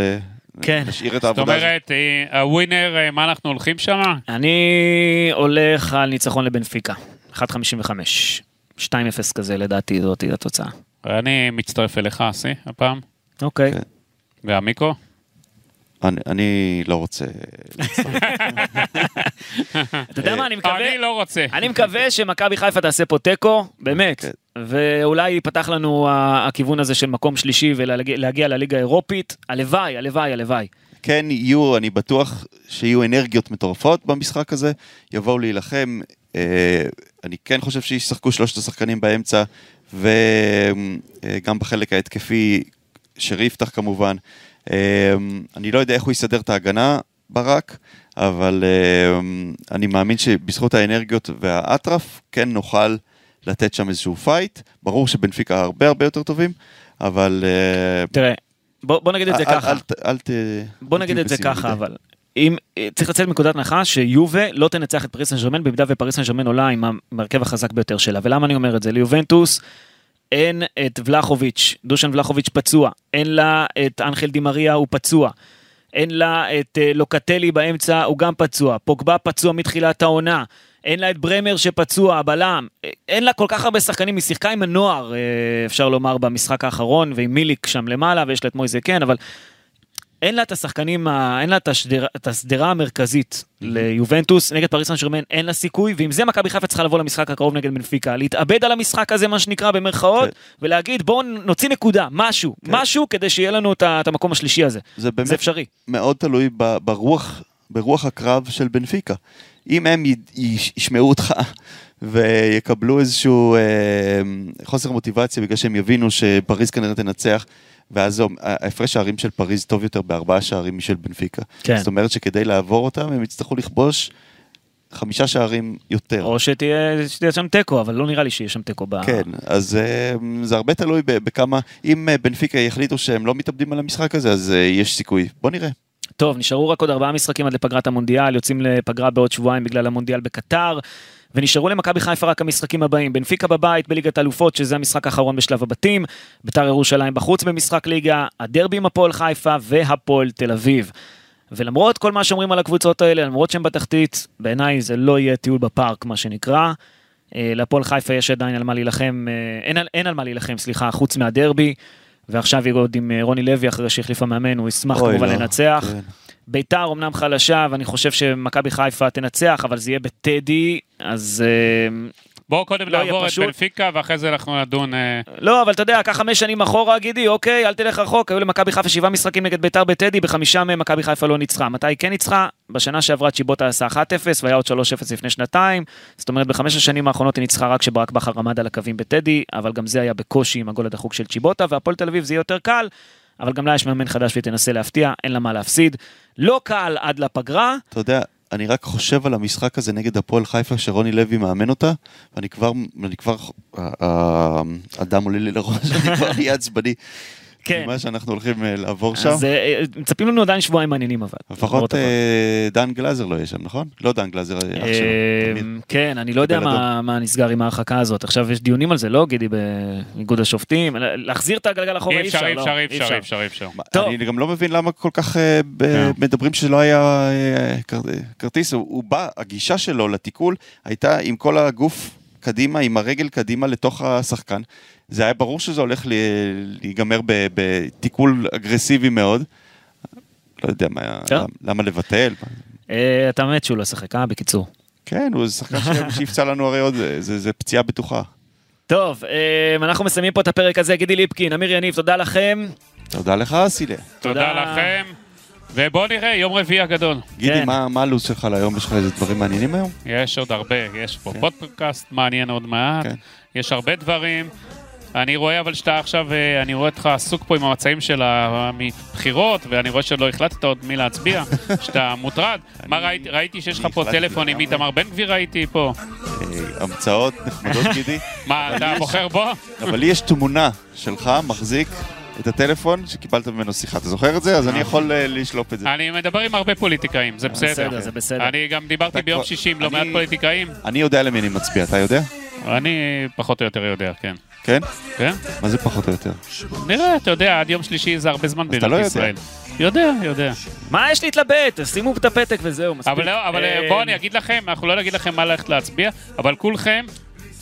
כן. נשאיר את זאת העבודה הזאת. אומרת, אה, הווינר, אה, מה אנחנו הולכים שם? אני הולך על ניצחון לבנפיקה, 1.55, 2-0 כזה לדעתי, זאת התוצאה. אני מצטרף אליך, אסי, הפעם. אוקיי. כן. ועמיקו? אני- אני לא רוצה... אתה יודע מה, אני מקווה... אני לא רוצה. אני מקווה שמכבי חיפה תעשה פה תיקו, באמת, כן. ואולי ייפתח לנו הכיוון הזה של מקום שלישי ולהגיע לליגה האירופית. הלוואי, הלוואי, הלוואי. כן יהיו, אני בטוח שיהיו אנרגיות מטורפות במשחק הזה, יבואו להילחם. אה, אני כן חושב שישחקו שלושת השחקנים באמצע, וגם בחלק ההתקפי, שרי יפתח כמובן. אה, אני לא יודע איך הוא יסדר את ההגנה, ברק, אבל אה, אני מאמין שבזכות האנרגיות והאטרף, כן נוכל לתת שם איזשהו פייט. ברור שבנפיקה הרבה הרבה יותר טובים, אבל... אה, תראה, בוא בוא נגיד את זה אל- ככה. אל ת- אל ת... בוא אל נגיד את זה ככה. אבל אם אה, צריך לצאת מנקודת הנחה שיובה לא תנצח את פריס סן ג'רמן במידה ופריס סן ג'רמן עולה עם ההרכב החזק ביותר שלה. ולמה אני אומר את זה? ליובנטוס אין את ולחוביץ', דושן ולחוביץ' פצוע, אין לה את אנחל דימריה, הוא פצוע. אין לה את אה, לוקטלי באמצע, הוא גם פצוע. פוגבה פצוע מתחילת העונה. אין לה את ברמר שפצוע, הבלם. אין לה כל כך הרבה שחקנים, היא שיחקה עם הנוער, אה, אפשר לומר, במשחק האחרון, ועם מיליק שם למעלה, ויש לה את מויזה כן, אבל אין לה את השחקנים, אין לה את, השדר, את השדרה המרכזית ליובנטוס, נגד פריס סן ג'רמן אין לה סיכוי, ועם זה מכבי חיפה צריכה לבוא למשחק הקרוב נגד בנפיקה, להתאבד על המשחק הזה, מה שנקרא במרכאות, כן. ולהגיד בואו נוציא נקודה, משהו, כן. משהו כדי שיהיה לנו את את המקום השלישי הזה. זה זה אפשרי. מאוד תלוי ברוח, ברוח הקרב של בנפיקה. אם הם ישמעו אותך ויקבלו איזשהו אה, חוסר מוטיבציה בגלל שהם יבינו שפריז כנראה תנצח, ואז ההפרש שערים של פריז טוב יותר בארבעה שערים משל בנפיקה. כן. זאת אומרת שכדי לעבור אותם הם יצטרכו לכבוש חמישה שערים יותר. או שתהיה שתהיה שם תיקו, אבל לא נראה לי שיהיה שם תיקו. ב- כן, אז אה, זה הרבה תלוי בכמה, אם אה, בנפיקה יחליטו שהם לא מתאבדים על המשחק הזה, אז אה, יש סיכוי. בוא נראה. טוב, נשארו רק עוד ארבעה משחקים עד לפגרת המונדיאל, יוצאים לפגרה בעוד שבועיים בגלל המונדיאל בקטר, ונשארו למכבי חיפה רק המשחקים הבאים, בנפיקה בבית בליגת האלופות, שזה המשחק האחרון בשלב הבתים, ביתר ירושלים בחוץ במשחק ליגה, הדרבי עם הפועל חיפה והפועל תל אביב. ולמרות כל מה שאומרים על הקבוצות האלה, למרות שהן בתחתית, בעיניי זה לא יהיה טיול בפארק, מה שנקרא. אה, להפועל חיפה יש עדיין על מה להילחם, אה, אין, אין על מה להילחם, סליחה, חוץ מהדרבי. ועכשיו היא עוד עם אה, רוני לוי, אחרי שהחליף המאמן, הוא ישמח כמובן לא, לנצח. כן. ביתר אמנם חלשה, ואני חושב שמכבי חיפה תנצח, אבל זה יהיה בטדי, אז... אה, בואו קודם לא נעבור את. בנפיקה, ואחרי זה אנחנו נדון... אה, לא, אבל אתה יודע, קח חמש שנים אחורה, גידי, אוקיי, אל תלך רחוק, היו למכבי חיפה שבעה משחקים נגד ביתר בטדי, בחמישה מהם מכבי חיפה לא ניצחה. מתי היא כן ניצחה? בשנה שעברה צ'יבוטה עשה 1-0, והיה עוד 3-0 לפני שנתיים. זאת אומרת, בחמש השנים האחרונות היא ניצחה רק כשברק בכר עמד על הקווים בטדי, אבל גם זה היה בקושי עם הגול הדחוק של צ'יבוטה, והפועל תל אביב זה יהיה יותר קל, אבל גם לה יש מאמן חדש והיא תנסה להפתיע, אין לה מה להפסיד. לא קל עד לפגרה, אתה יודע, אני רק חושב על המשחק הזה נגד הפועל חיפה, שרוני לוי מאמן אותה, ואני כבר, אני כבר, הדם עולה לי לראש, אני כבר נהיה עצבני. כן. ממה שאנחנו הולכים אה, לעבור שם. אז אה, מצפים לנו עדיין שבועיים מעניינים אבל. לפחות. אה, דן גלאזר לא יהיה שם, נכון? לא דן גלאזר, אח שלו. אה. כן, אני לא יודע מה נסגר עם ההרחקה הזאת. עכשיו יש דיונים על זה, לא, גידי, באיגוד השופטים? להחזיר את הגלגל אחורה אי אפשר, אי לא, אפשר, אי אפשר, אי אפשר, אי אפשר. אני גם לא מבין למה כל כך אה, כן. מדברים שלא היה אה, כר- כרטיס, הוא בא, הגישה שלו לתיקול הייתה עם כל הגוף קדימה, עם הרגל קדימה לתוך השחקן. זה היה ברור שזה הולך ל- להיגמר ב- בתיקול אגרסיבי מאוד, לא יודע מה, טוב. למה- למה לבטל. אה, אתה מת שהוא לא שחק, אה? בקיצור. כן, הוא שחקן שיפצע לנו הרי עוד, זה- פציעה בטוחה. טוב, אה, אנחנו מסיימים פה את הפרק הזה. גידי ליפקין, אמיר יניב, תודה לכם. תודה לך, סילה. תודה תודה. לכם. ובואו נראה, יום רביעי הגדול. גידי, כן. מה הלו"ז שלך להיום? יש לך איזה דברים מעניינים היום? יש עוד הרבה, יש פה כן. פודקאסט מעניין עוד מעט, כן. יש הרבה דברים. אני רואה אבל שאתה עכשיו, אה, אני רואה אותך עסוק פה עם המצעים של הבחירות, ואני רואה שלא החלטת עוד מי להצביע, שאתה מוטרד. מה ראיתי, ראיתי שיש לך פה טלפון עם. איתמר בן גביר ראיתי פה. אה, המצאות נחמדות, גידי. מה, אתה בוחר בו? אבל לי יש תמונה שלך מחזיק את הטלפון שקיבלת ממנו שיחה. אתה זוכר את זה? אז אני יכול אה, לשלוף את זה. אני מדבר עם הרבה פוליטיקאים, זה בסדר. בסדר, זה בסדר. אני גם דיברתי אתה ביום כבר- שישי עם לא אני- מעט פוליטיקאים. אני יודע למי אני מצביע, אתה יודע? אני פחות או יותר יודע, כן. כן? כן? מה זה פחות או יותר? נראה, אתה יודע, עד יום שלישי זה הרבה זמן אתה לא במדינת יודע. ישראל. יודע, יודע. מה יש להתלבט? שימו את הפתק וזהו, מספיק. אבל לא, אבל אה, בואו אני אגיד לכם, אנחנו לא נגיד לכם מה ללכת להצביע, אבל כולכם,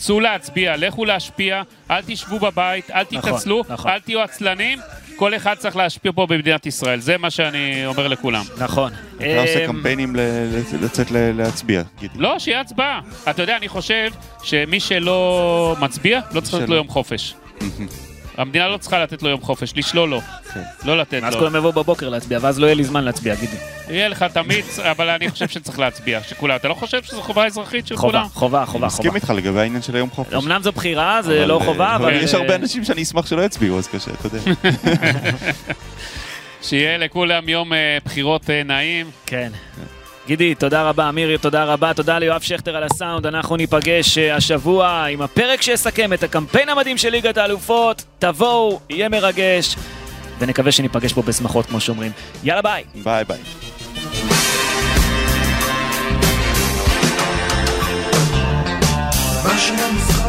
צאו להצביע, לכו להשפיע, אל תשבו בבית, אל נכון, תתעצלו, נכון. אל תהיו עצלנים, כל אחד צריך להשפיע פה במדינת ישראל, זה מה שאני אומר לכולם. נכון. אתה עושה אה, קמפיינים לצאת להצביע, גידי. לא, שיהיה הצבעה. אתה יודע, אני חושב שמי שלא מצביע, לא צריך לתת לו. יום חופש. המדינה לא צריכה לתת לו יום חופש, לשלול לו. כן. לא לתת אז לו. כולם יבואו בבוקר להצביע, ואז לא יהיה לי זמן להצביע, גידי. יהיה לך תמיד, אבל אני חושב שצריך להצביע, שכולם. אתה לא חושב שזו חובה אזרחית של חובה, כולם? חובה, אני חובה, מסכים חובה. איתך לגבי העניין של היום חופש. אמנם זו בחירה, זה לא אה, חובה, אבל... יש הרבה אה, אנשים שאני אשמח שלא יצביעו, אז קשה, אתה יודע. שיהיה לכולם יום אה, בחירות נעים. כן. גידי, תודה רבה, מירי, תודה רבה, תודה ליואב שכטר על הסאונד, אנחנו ניפגש אה, השבוע עם הפרק שיסכם את הקמפיין המדהים של ליגת האלופות, תבואו, יהיה מרגש, ונקווה שניפגש פה בשמחות, כמו שאומרים. יאללה ביי! ביי ביי. מה